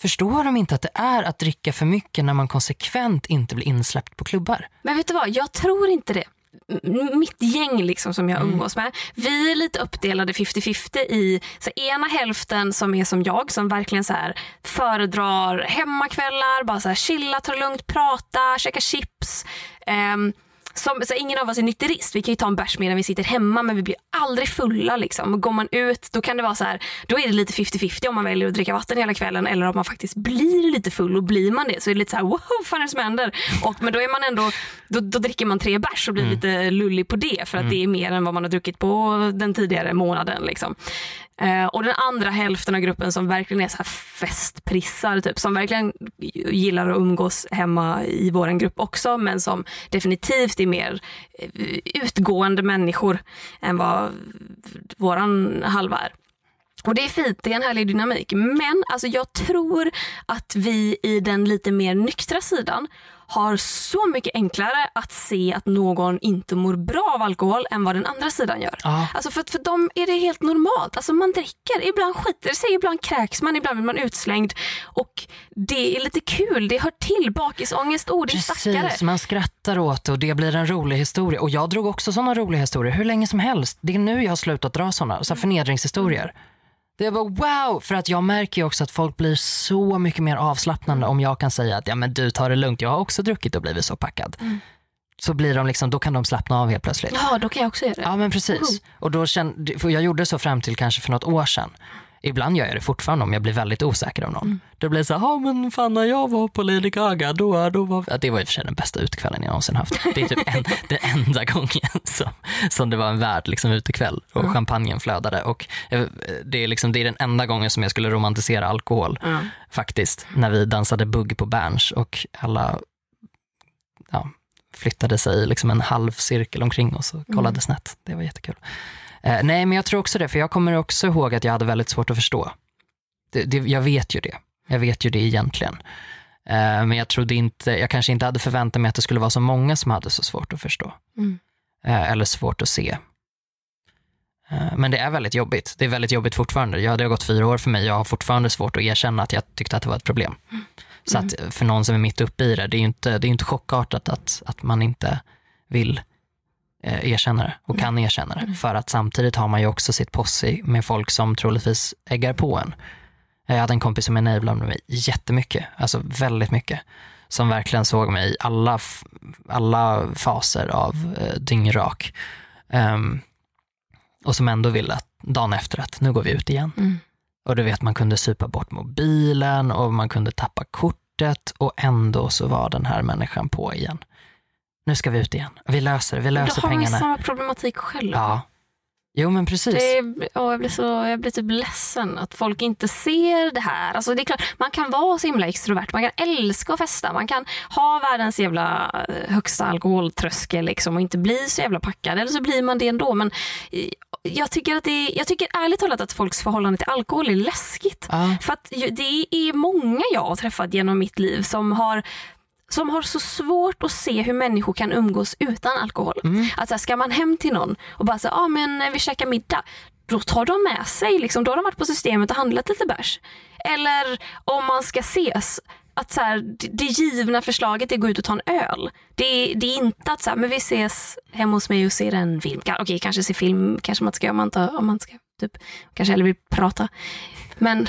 Förstår de inte att det är att dricka för mycket när man konsekvent inte blir insläppt på klubbar? Men vet du vad, jag tror inte det. Mitt gäng liksom som jag mm. umgås med, vi är lite uppdelade 50-50 i så ena hälften som är som jag som verkligen så här föredrar hemmakvällar, bara så här chilla, ta det lugnt, prata, käka chips. Um, som, så ingen av oss är nykterist. Vi kan ju ta en bärs medan vi sitter hemma men vi blir aldrig fulla. Liksom. Går man ut då kan det vara så här, då är det lite 50-50 om man väljer att dricka vatten hela kvällen eller om man faktiskt blir lite full och blir man det så är det lite så här wow, fan är det som händer? Och, men då är man ändå, då, då dricker man tre bärs och blir mm. lite lullig på det för att mm. det är mer än vad man har druckit på den tidigare månaden. Liksom. Eh, och den andra hälften av gruppen som verkligen är så här festprissar, typ, som verkligen gillar att umgås hemma i vår grupp också, men som definitivt är mer eh, utgående människor än vad våran halva är. Och det är fint, det är en härlig dynamik. Men alltså, jag tror att vi i den lite mer nyktra sidan har så mycket enklare att se att någon inte mår bra av alkohol än vad den andra sidan gör. Ja. Alltså för, för dem är det helt normalt. Alltså man dricker, ibland skiter sig, ibland kräks man, ibland blir man utslängd. Och det är lite kul, det hör till. Bakisångest, oh det är stackare. Precis, man skrattar åt det och det blir en rolig historia. Och jag drog också sådana roliga historier hur länge som helst. Det är nu jag har slutat dra sådana, så här förnedringshistorier. Det var wow, för att jag märker ju också att folk blir så mycket mer avslappnande om jag kan säga att ja men du tar det lugnt, jag har också druckit och blivit så packad. Så blir de liksom, då kan de slappna av helt plötsligt. Ja, då kan jag också göra det. Ja men precis. Och då kände, för jag gjorde så fram till kanske för något år sedan. Ibland gör jag det fortfarande om jag blir väldigt osäker av någon. Då blir det så här, men fan när jag var på Lady Gaga, då, då var... Ja, det var i och för sig den bästa utekvällen jag någonsin haft. Det är typ en, den enda gången som, som det var en värd liksom, utekväll och champagnen flödade. Och eh, det är, liksom, det är den enda gången som jag skulle romantisera alkohol Ja. faktiskt. När vi dansade bugg på Berns och alla ja, flyttade sig liksom en halv cirkel omkring oss och kollade Mm. snett. Det var jättekul. Eh, nej, men jag tror också det, för jag kommer också ihåg att jag hade väldigt svårt att förstå. Det, det, jag vet ju det. Jag vet ju det egentligen. Eh, men jag trodde inte, jag kanske inte hade förväntat mig att det skulle vara så många som hade så svårt att förstå. Mm. Eh, eller svårt att se. Men det är väldigt jobbigt. Det är väldigt jobbigt fortfarande. Jag, det har gått fyra år för mig. Jag har fortfarande svårt att erkänna att jag tyckte att det var ett problem. Så att för någon som är mitt uppe i det, det är ju inte, det är inte chockartat att, att man inte vill erkänna det och kan erkänna det. För att samtidigt har man ju också sitt posse med folk som troligtvis äggar på en. Jag hade en kompis som enablade mig jättemycket, alltså väldigt mycket. Som verkligen såg mig i alla, alla faser av eh, dyngrak. Ehm, och som ändå ville att dagen efter att nu går vi ut igen. Mm. Och du vet man kunde supa bort mobilen och man kunde tappa kortet och ändå så var den här människan på igen. Nu ska vi ut igen. Vi löser det, vi Då löser har man ju pengarna. samma problematik själv. Ja. Jo men precis. Det är, åh, jag, blir så, jag blir typ ledsen att folk inte ser det här. Alltså det är klart, man kan vara så himla extrovert, man kan älska att festa, man kan ha världens jävla eh, högsta alkoholtröskel liksom, och inte bli så jävla packad. Eller så blir man det ändå. Men eh, jag tycker, att det är, jag tycker ärligt talat att folks förhållande till alkohol är läskigt. Ja. För att det är många jag har träffat genom mitt liv som har som har så svårt att se hur människor kan umgås utan alkohol. Att så här, ska man hem till någon och bara säga ah, men eh, vi käkar middag. Då tar de med sig, liksom, då har de varit på systemet och handlat lite bärs. Eller om man ska ses, att så här, det, det givna förslaget är att gå ut och ta en öl. Det, det är inte att så här, men vi ses hemma hos mig och ser en film. Okej, kanske se film kanske man ska om man, inte, om man ska typ, kanske hellre vill prata. Men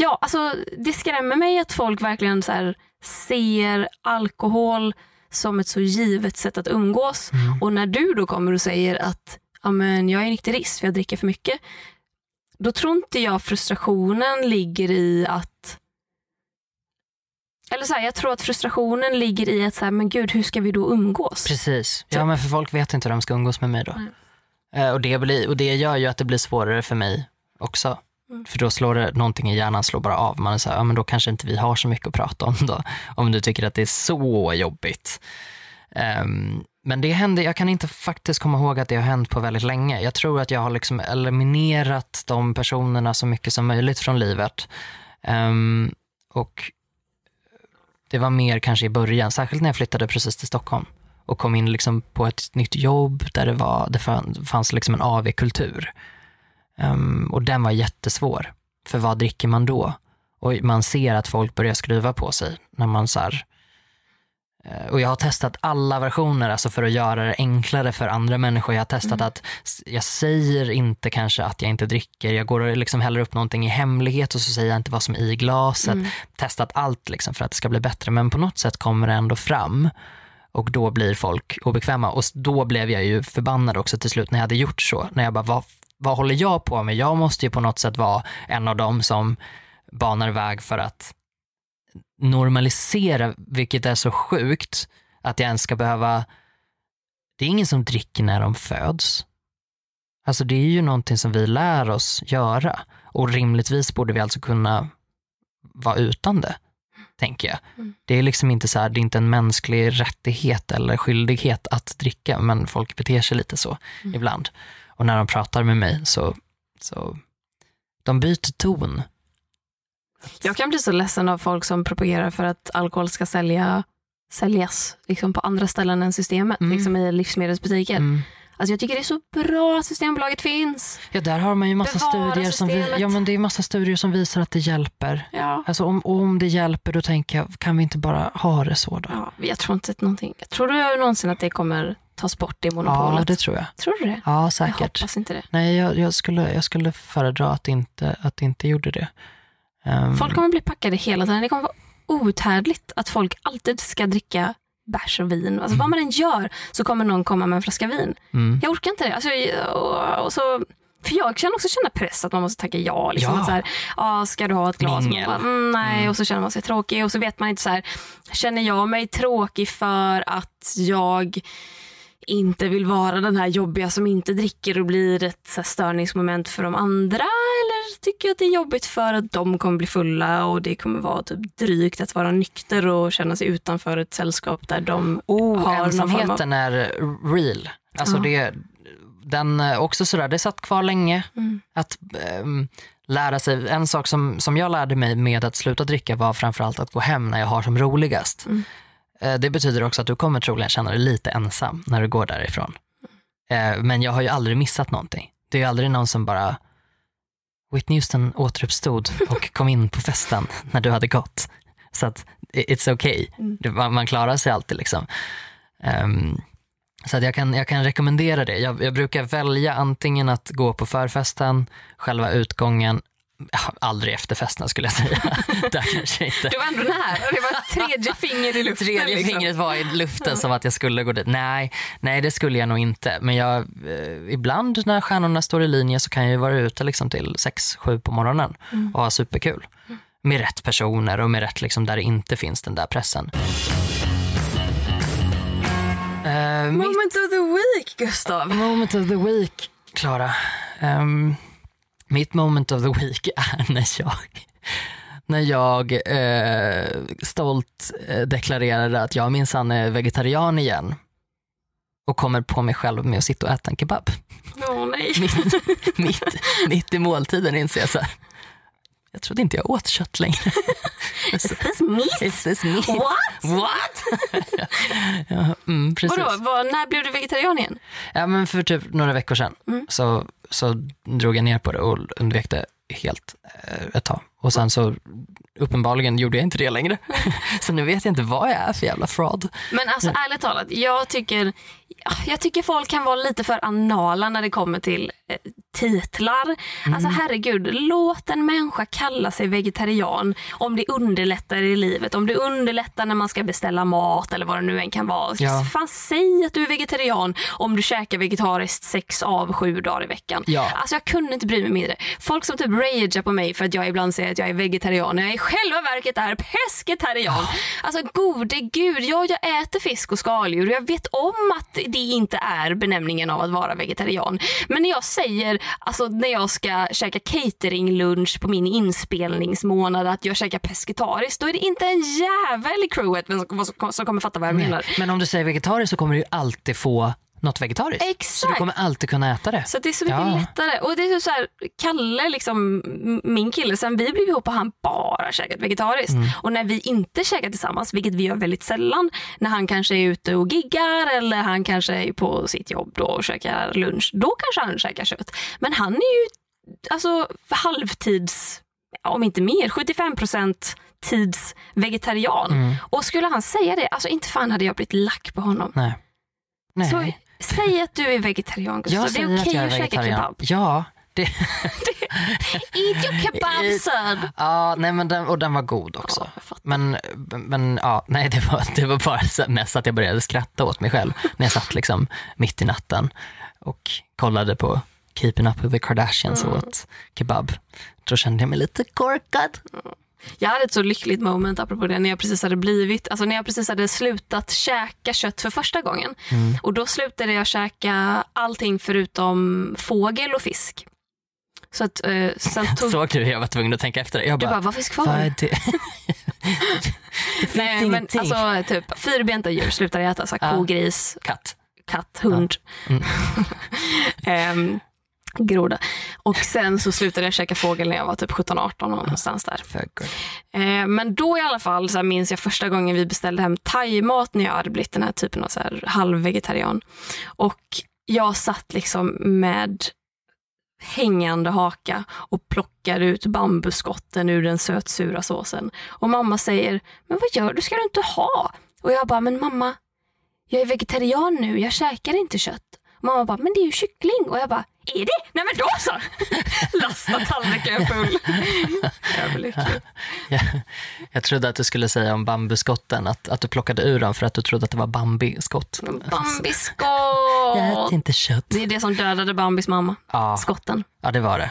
Ja, alltså det skrämmer mig att folk verkligen så här, ser alkohol som ett så givet sätt att umgås. Och när du då kommer och säger att jag är nykterist för jag dricker för mycket. Då tror inte jag frustrationen ligger i att eller så här, jag tror att frustrationen ligger i att så här, men gud hur ska vi då umgås? Precis. Ja men för folk vet inte hur de ska umgås med mig då. Eh, och, det blir, och det gör ju att det blir svårare för mig också. Mm. För då slår det, någonting i hjärnan slår bara av. Man är så här, ja men då kanske inte vi har så mycket att prata om då. Om du tycker att det är så jobbigt. Um, men det hände, jag kan inte faktiskt komma ihåg att det har hänt på väldigt länge. Jag tror att jag har liksom eliminerat de personerna så mycket som möjligt från livet. Um, och det var mer kanske i början, särskilt när jag flyttade precis till Stockholm och kom in liksom på ett nytt jobb där det, var, det fanns liksom en AV-kultur. Ehm, och den var jättesvår. För vad dricker man då? Och man ser att folk börjar skruva på sig när man så här, eh, och jag har testat alla versioner alltså för att göra det enklare för andra människor. Jag har testat att s- jag säger inte kanske att jag inte dricker. Jag går och liksom häller upp någonting i hemlighet och så säger jag inte vad som är i glaset. Testat allt liksom för att det ska bli bättre. Men på något sätt kommer det ändå fram. Och då blir folk obekväma. Och då blev jag ju förbannad också till slut när jag hade gjort så. När jag bara, vad, vad håller jag på med? Jag måste ju på något sätt vara en av dem som banar väg för att normalisera, vilket är så sjukt, att jag ens ska behöva... Det är ingen som dricker när de föds. Alltså det är ju någonting som vi lär oss göra. Och rimligtvis borde vi alltså kunna vara utan det, tänker jag. Mm. Det är liksom inte så här, det är inte en mänsklig rättighet eller skyldighet att dricka, men folk beter sig lite så Mm. ibland. Och när de pratar med mig så, så De byter ton. Jag kan bli så ledsen av folk som propagerar för att alkohol ska sälja, säljas liksom på andra ställen än systemet, Mm. liksom i livsmedelsbutiker. Mm. Alltså jag tycker det är så bra att Systembolaget finns. Ja, där har man ju massa Bevara studier som, vi, ja, men det är massa studier som visar att det hjälper. Ja. Alltså om, om det hjälper då tänker jag, kan vi inte bara ha det så då? Ja, jag tror inte att någonting. Tror du någonsin att det kommer tas bort det Ja, monopolet? det tror jag. Tror du det? Ja, Jag säkert. hoppas inte det. Nej, jag, jag, skulle, jag skulle föredra att inte, att inte gjorde det. Ehm, Folk kommer bli packade hela tiden. Det kommer vara outhärdligt att folk alltid ska dricka bärs och vin. Alltså, Vad man än gör så kommer någon komma med en flaska vin. mm. Jag orkar inte det. Alltså, jag- och, och så, för jag kan också känna press att man måste tacka ja. Liksom, Ja. Att så här, ah, ska du ha ett glas? Bara, mm, nej, Mm. och så känner man sig tråkig och så vet man inte så här, känner jag mig tråkig för att jag inte vill vara den här jobbiga som inte dricker och blir ett så störningsmoment för de andra eller tycker jag att det är jobbigt för att de kommer bli fulla och det kommer vara typ drygt att vara nykter och känna sig utanför ett sällskap där de Oh, har form av- ensamheten är real. Alltså Ja. det, den också sådär, det satt kvar länge. Mm. Att ehm, lära sig, en sak som, som jag lärde mig med att sluta dricka var framförallt att gå hem när jag har som roligast. Mm. Eh, Det betyder också att du kommer troligen känna dig lite ensam när du går därifrån. Eh, Men jag har ju aldrig missat någonting. Det är ju aldrig någon som bara Whitney Houston återuppstod och kom in på festen när du hade gått. Så att it's okay. Mm. Man, klarar sig alltid liksom. Ehm, så att jag, kan, jag kan rekommendera det. Jag, jag brukar välja antingen att gå på förfesten, själva utgången, aldrig efter festen skulle jag säga. Där kanske inte. Du var ändå nära. Det var tredje finger i luften. Tredje liksom. fingret var i luften som att jag skulle gå dit. Nej, nej det skulle jag nog inte. Men jag, eh, ibland när stjärnorna står i linje så kan jag vara ute liksom till 6-7 på morgonen Mm. och ha superkul. Med rätt personer och med rätt liksom där det inte finns den där pressen. Mitt Moment of the week, Gustav. moment of the week, Klara. Ehm, mitt moment of the week är när jag, när jag eh, stolt eh, deklarerade att jag minsann är vegetarian igen och kommer på mig själv med att sitta och äta en kebab. Åh nej. Mitt, mitt, mitt i måltiden inser jag så här, jag trodde inte jag åt kött längre. Is this meat? Is this me? What? What? ja, mm, precis. Vadå, vad, när blev du vegetarian igen? Ja, men för typ några veckor sedan Mm. så, så drog jag ner på det och undvek det helt ett tag. Och sen så uppenbarligen gjorde jag inte det längre. så nu vet jag inte vad jag är för jävla fraud. Men alltså ärligt talat, jag tycker, jag tycker folk kan vara lite för anala när det kommer till eh, titlar. Alltså herregud, låt en människa kalla sig vegetarian om det underlättar i livet. Om det underlättar när man ska beställa mat eller vad det nu än kan vara. Ja. Fan, säg att du är vegetarian om du käkar vegetariskt sex av sju dagar i veckan. Ja. Alltså jag kunde inte bry mig mindre. Folk som typ ragear på mig för att jag ibland säger att jag är vegetarian när jag i själva verket är pescetarian. Alltså gode gud, ja, jag äter fisk och skaldjur och jag vet om att det inte är benämningen av att vara vegetarian. Men när jag säger, alltså när jag ska käka cateringlunch på min inspelningsmånad att jag käkar pescetariskt, då är det inte en jävel i crewet som, som, som kommer fatta vad jag menar. Men om du säger vegetariskt så kommer du ju alltid få något vegetariskt. Så du Exakt. kommer alltid kunna äta det. Så det är så mycket Ja. lättare. Och det är så här, Kalle, liksom, min kille, sen vi blev ihop har han bara käkat vegetariskt. Mm. Och när vi inte käkar tillsammans, vilket vi gör väldigt sällan, när han kanske är ute och giggar eller han kanske är på sitt jobb då och käkar lunch, då kanske han käkar kött. Men han är ju alltså halvtids, om inte mer, 75 tids vegetarian. Mm. Och skulle han säga det, alltså inte fan hade jag blivit lack på honom. Nej. Nej. Så säg att du är vegetarian Gustav, jag det är okej att jag är att käka kebab. Ja. Det, Eat your kebab son! ja, nej men den, och den var god också. Ja. Men, men ja, nej det var, det var bara så mest att jag började skratta åt mig själv när jag satt liksom mitt i natten och kollade på Keeping Up With The Kardashians och åt kebab. Då kände jag mig lite korkad. Jag hade ett så lyckligt moment apropå det när jag precis hade blivit, alltså när jag precis hade slutat käka kött för första gången. Mm. Och då slutade jag käka allting förutom fågel och fisk. Så att eh, sen tog... Du hur jag var tvungen att tänka efter? Jag Du bara, bara, vad finns vad kvar? det? det finns Nej, men alltså typ fyrbenta djur slutade jag äta, så här, Ja. ko, gris, Katt. katt, hund. Mm. Ehm, groda. Och sen så slutade jag käka fågel när jag var typ 17-18 någonstans där. Eh, men då i alla fall så här, minns jag första gången vi beställde hem thaimat när jag hade blivit den här typen av så här, halvvegetarian. Och jag satt liksom med hängande haka och plockade ut bambuskotten ur den sötsura såsen. Och mamma säger, men vad gör du? ska du inte ha? Och jag bara, men mamma, jag är vegetarian nu, jag käkar inte kött. Och mamma bara, men det är ju kyckling. Och jag bara, är det? Nej men då så! Lasta tallriken full. Överlycklig. Jag, jag trodde att du skulle säga om bambuskotten, att, att du plockade ur dem för att du trodde att det var Bambi-skott. Bambiskott! Jag äter inte kött. Det är det som dödade Bambis mamma. Ja, Skotten. ja det var det.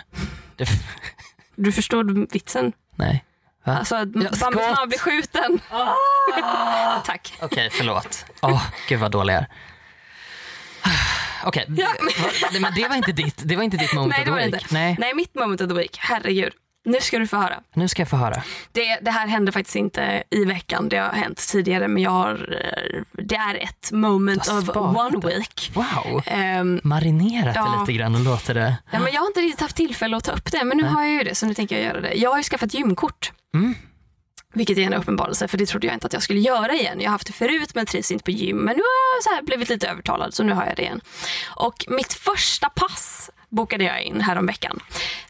det Du förstår vitsen? nej. Va? Alltså Ja, Bambis mamma blir skjuten. Tack. Okej, förlåt. Åh, gud vad dålig jag är. Okej, Ja. det- men det var inte ditt, det var inte ditt moment Nej, det var inte. Nej, Nej, mitt moment of the week. Herregud. Nu ska du få höra. nu ska jag få höra. Det, det här hände faktiskt inte i veckan. Det har hänt tidigare men jag har, eh, det är ett moment of one week. Wow. Ehm, Marinerat Ja. det lite grann och låter det... ja, men jag har inte riktigt haft tillfälle att ta upp det men nu har jag ju det så nu tänker jag göra det. Jag har ju skaffat gymkort. Mm. Vilket är en uppenbarelse för det trodde jag inte att jag skulle göra igen. Jag har haft det förut men trivs inte på gym. Men nu har jag så här blivit lite övertalad så nu har jag det igen. Och mitt första pass bokade jag in häromveckan.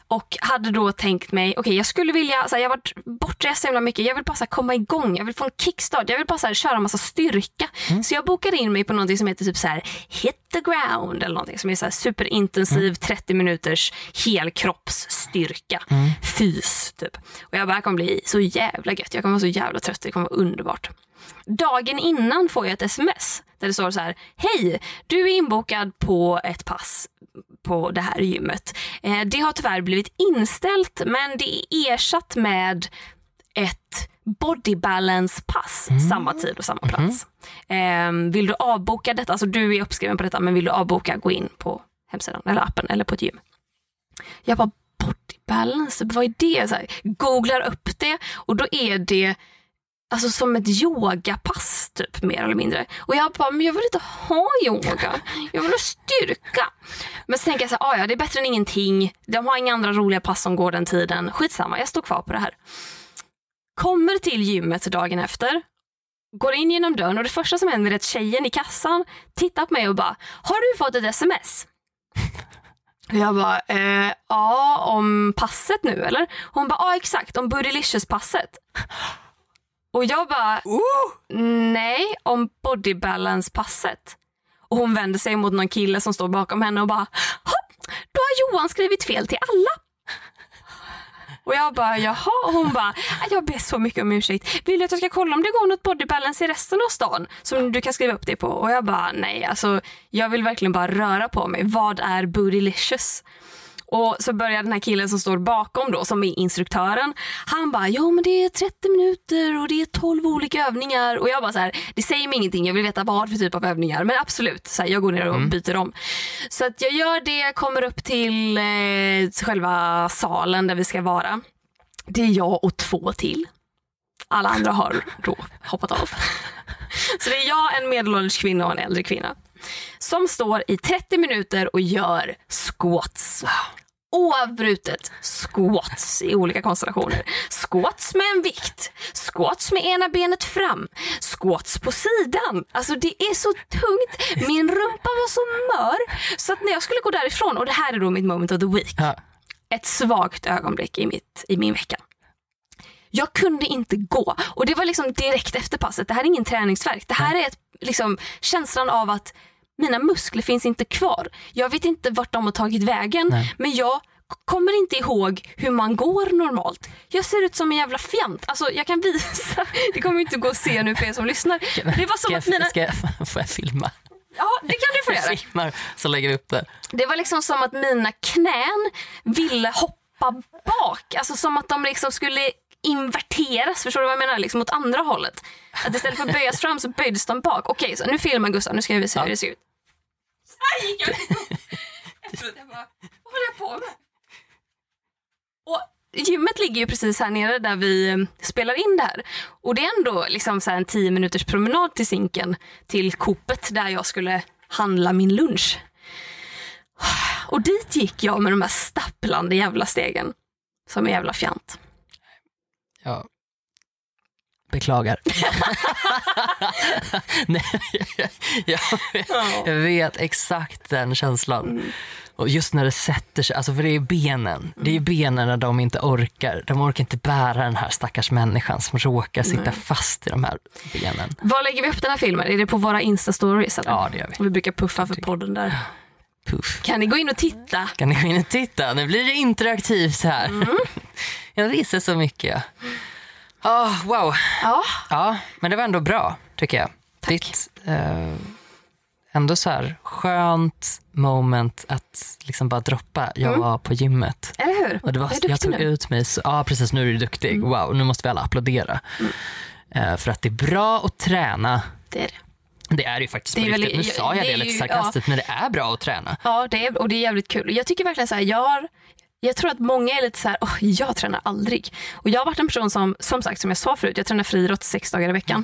Och hade då tänkt mig, okej jag skulle vilja, så här, jag har varit bortrest så himla mycket, jag vill bara så här, komma igång, jag vill få en kickstart, jag vill bara så här, köra massa styrka. Så jag bokade in mig på något som heter typ så här, hit the ground eller någonting som är så här superintensiv 30 minuters helkroppsstyrka. Fys typ. Och jag bara, kommer bli så jävla gött, jag kommer vara så jävla trött, det kommer vara underbart. Dagen innan får jag ett sms där det står så här, hej, du är inbokad på ett pass på det här gymmet. Eh, det har tyvärr blivit inställt men det är ersatt med ett body balance pass samma tid och samma plats. Eh, vill du avboka detta, alltså du är uppskriven på detta men vill du avboka gå in på hemsidan eller appen eller på ett gym. Jag bara body balance, vad är det? Så här, googlar upp det och då är det Alltså som ett yogapass typ mer eller mindre. Och jag bara, men jag vill inte ha yoga. Jag vill ha styrka. Men så tänker jag så här, "Ah, ja det är bättre än ingenting. De har inga andra roliga pass som går den tiden. Skitsamma, jag står kvar på det här. Kommer till gymmet dagen efter. Går in genom dörren och det första som händer är att tjejen i kassan tittar på mig och bara, har du fått ett sms? Jag bara, eh, ja om passet nu eller? Hon bara, ja exakt om Bootylicious-passet. Och jag bara, nej, om body balance-passet. Och hon vänder sig mot någon kille som står bakom henne och bara, "Ha, då har Johan skrivit fel till alla. Och jag bara, jaha. Och hon bara, jag ber så mycket om ursäkt. Vill du att jag ska kolla om det går något body balance i resten av stan som du kan skriva upp det på? Och jag bara, nej alltså jag vill verkligen bara röra på mig. Vad är bootylicious? Och så börjar den här killen som står bakom då, som är instruktören. Han bara, ja men det är 30 minuter och det är 12 olika övningar. Och jag bara så här, det säger mig ingenting, jag vill veta vad för typ av övningar. Men absolut, så här, jag går ner och byter om. Så att jag gör det, kommer upp till eh, själva salen där vi ska vara. Det är jag och två till. Alla andra har då hoppat av. Så det är jag, en medelålders kvinna och en äldre kvinna. Som står i 30 minuter och gör squats. Oavbrutet squats i olika konstellationer. Squats med en vikt, squats med ena benet fram, squats på sidan. Alltså det är så tungt. Min rumpa var så mör så att när jag skulle gå därifrån, och det här är då mitt moment of the week. Ja. Ett svagt ögonblick i, mitt, i min vecka. Jag kunde inte gå och det var liksom direkt efter passet. Det här är ingen träningsvärk. Det här är ett, liksom, känslan av att mina muskler finns inte kvar. Jag vet inte vart de har tagit vägen Nej. men jag kommer inte ihåg hur man går normalt. Jag ser ut som en jävla fjant. Alltså jag kan visa. Det kommer inte gå att se nu för er som lyssnar. Det var som att mina... ska jag, får jag filma? Ja, det kan du få göra. Jag filmar så lägger vi upp det. Det var liksom som att mina knän ville hoppa bak. Alltså som att de liksom skulle inverteras, förstår du vad jag menar? Liksom åt andra hållet. Att istället för att böjas fram så böjdes de bak. Okej, så nu filmar Gustav, nu ska jag visa hur det ser ut. Här gick jag efteråt. Jag bara, vad håller jag på med? Och gymmet ligger ju precis här nere där vi mm, spelar in det här. Och det är ändå liksom så här en tio minuters promenad till sinken till Coopet där jag skulle handla min lunch. Och dit gick jag med de här stapplande jävla stegen. Som en jävla fjant. Ja, beklagar. Nej, jag, jag vet exakt den känslan. Mm. Och just när det sätter sig, alltså för det är benen. Det är benen när de inte orkar. De orkar inte bära den här stackars människan som råkar sitta Nej. fast i de här benen. Var lägger vi upp den här filmen? Är det på våra Insta-stories? Ja, det gör vi. Vi brukar puffa för podden där. Puff. Kan ni gå in och titta? Kan ni gå in och titta? Nu blir det interaktivt här. Mm. Jag visar så mycket. Oh, wow. Ja, Ja, men det var ändå bra tycker jag. Tack. Ditt, eh, ändå så här skönt moment att liksom bara droppa. Jag Mm. var på gymmet. eller hur? Och det var, Jag jag, tog nu. Mm. ut mig, så, ja precis nu är du duktig. Wow, nu måste vi alla applådera. Eh, för att det är bra att träna. Det är det. Det är det ju faktiskt Det är väl-. Nu ja, sa jag det det, lite sarkastiskt, men det är bra att träna. Ja, det är, och det är jävligt kul. Jag tycker verkligen så här, jag har jag tror att många är lite så här, "Åh, jag tränar aldrig. Och jag har varit en person som, som sagt som jag sa förut, jag tränar friidrott sex dagar i veckan.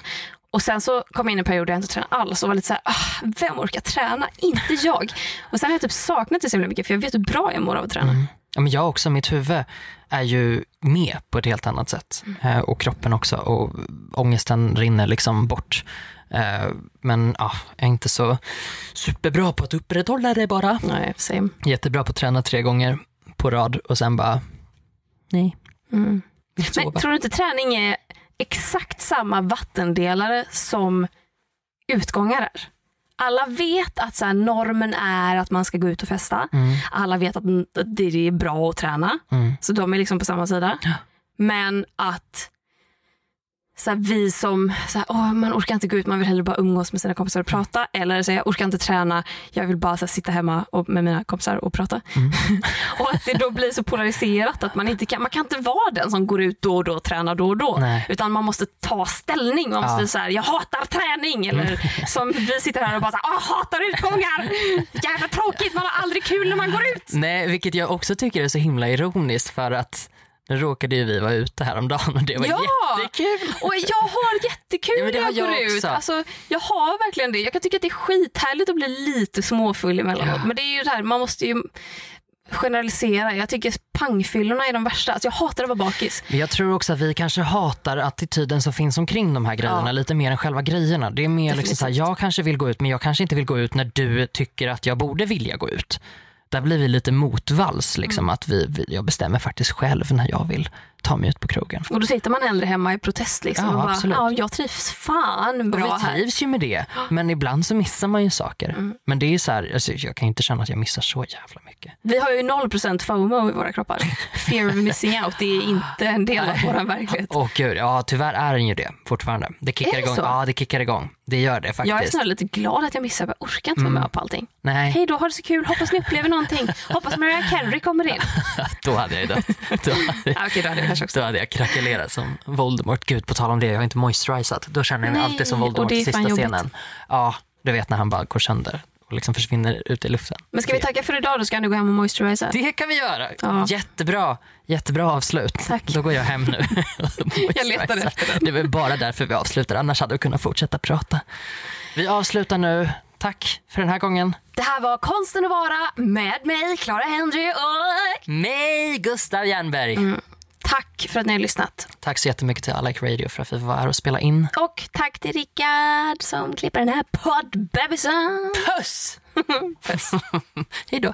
Och sen så kom jag in i en period där jag inte tränade alls och var lite så här, "Ah, vem orkar träna? Inte jag. Och sen har jag typ saknat det så himla mycket för jag vet hur bra jag mår av att träna. Ja, men jag också, mitt huvud är ju med på ett helt annat sätt. Eh, och kroppen också. Och ångesten rinner liksom bort. Eh, men ja, jag är inte så superbra på att upprätthålla det bara. Nej, same. Jättebra på att träna tre gånger på rad och sen bara, nej. Mm. Men tror du inte träning är exakt samma vattendelare som utgångar är? Alla vet att så här, normen är att man ska gå ut och festa. Mm, Alla vet att det är bra att träna. mm. Så de är liksom på samma sida. Ja. Men att så här, vi som, så här, åh, man orkar inte gå ut, man vill hellre bara umgås med sina kompisar och prata. Eller säga, jag orkar inte träna, jag vill bara så här, sitta hemma och, med mina kompisar och prata. Mm. och att det då blir så polariserat att man inte kan, man kan inte vara den som går ut då och då och tränar då och då. Nej. Utan man måste ta ställning. Man måste Ja. säga, jag hatar träning. Eller som vi sitter här och bara, så här, "Åh, hatar utgångar. Jävla tråkigt, man har aldrig kul när man går ut. Nej, vilket jag också tycker är så himla ironiskt för att nu råkade ju vi vara ute häromdagen och det var Ja! jättekul. Och jag har jättekul Ja, det när jag går jag ut. Alltså, jag har verkligen det. Jag kan tycka att det är skithärligt att bli lite småfull emellanåt. Ja. Men det är ju det här, man måste ju generalisera. Jag tycker pangfyllorna är de värsta. Alltså, jag hatar att vara bakis. Men Jag tror också att vi kanske hatar attityden som finns omkring de här grejerna Ja. lite mer än själva grejerna. Det är mer liksom så här, jag kanske vill gå ut men jag kanske inte vill gå ut när du tycker att jag borde vilja gå ut. Där blir vi lite motvalls, liksom, Mm. att vi, vi, jag bestämmer faktiskt själv när jag vill ta mig ut på krogen. Och då sitter man hellre hemma i protest. Liksom, Ja, och bara, absolut. ja, jag trivs fan Och bra vi här. trivs ju med det, men ibland så missar man ju saker. Mm. Men det är så här, alltså, jag kan inte känna att jag missar så jävla mycket. Vi har ju 0% FOMO i våra kroppar. Fear of missing out. Det är inte en del av vår verklighet. Åh gud, ja tyvärr är den ju det fortfarande. Det kickar Är det igång. så? Ja, det kickar igång. Det gör det faktiskt. Jag är snarare lite glad att jag missar. Jag orkar inte vara Mm. med på allting. Nej, Hej då, ha det så kul. Hoppas ni upplever någonting. Hoppas Mariah Carey kommer in. då hade jag ju dött. Då hade då hade jag kanske också. Då hade jag krackelerat som Voldemort. Gud, på tal om det, jag har inte moisturizat. Då känner jag mig Nej, alltid som Voldemort i sista scenen. Ja, du vet när han bara går sönder och liksom försvinner ut i luften. Men ska vi tacka för idag? Då ska nu gå hem och moisturisera. Det kan vi göra. Ja. Jättebra. Jättebra avslut. Tack. Då går jag hem nu. Jag letade efter den. Det var bara därför vi avslutar, annars hade vi kunnat fortsätta prata. Vi avslutar nu. Tack för den här gången. Det här var Konsten att vara med mig, Clara Henry och Mig, Gustav Jernberg. Mm. Tack för att ni har lyssnat. Tack så jättemycket till I Like Radio för att vi var här och spela in. Och tack till Rickard som klipper den här poddbebisen. Puss! Puss. Hej då.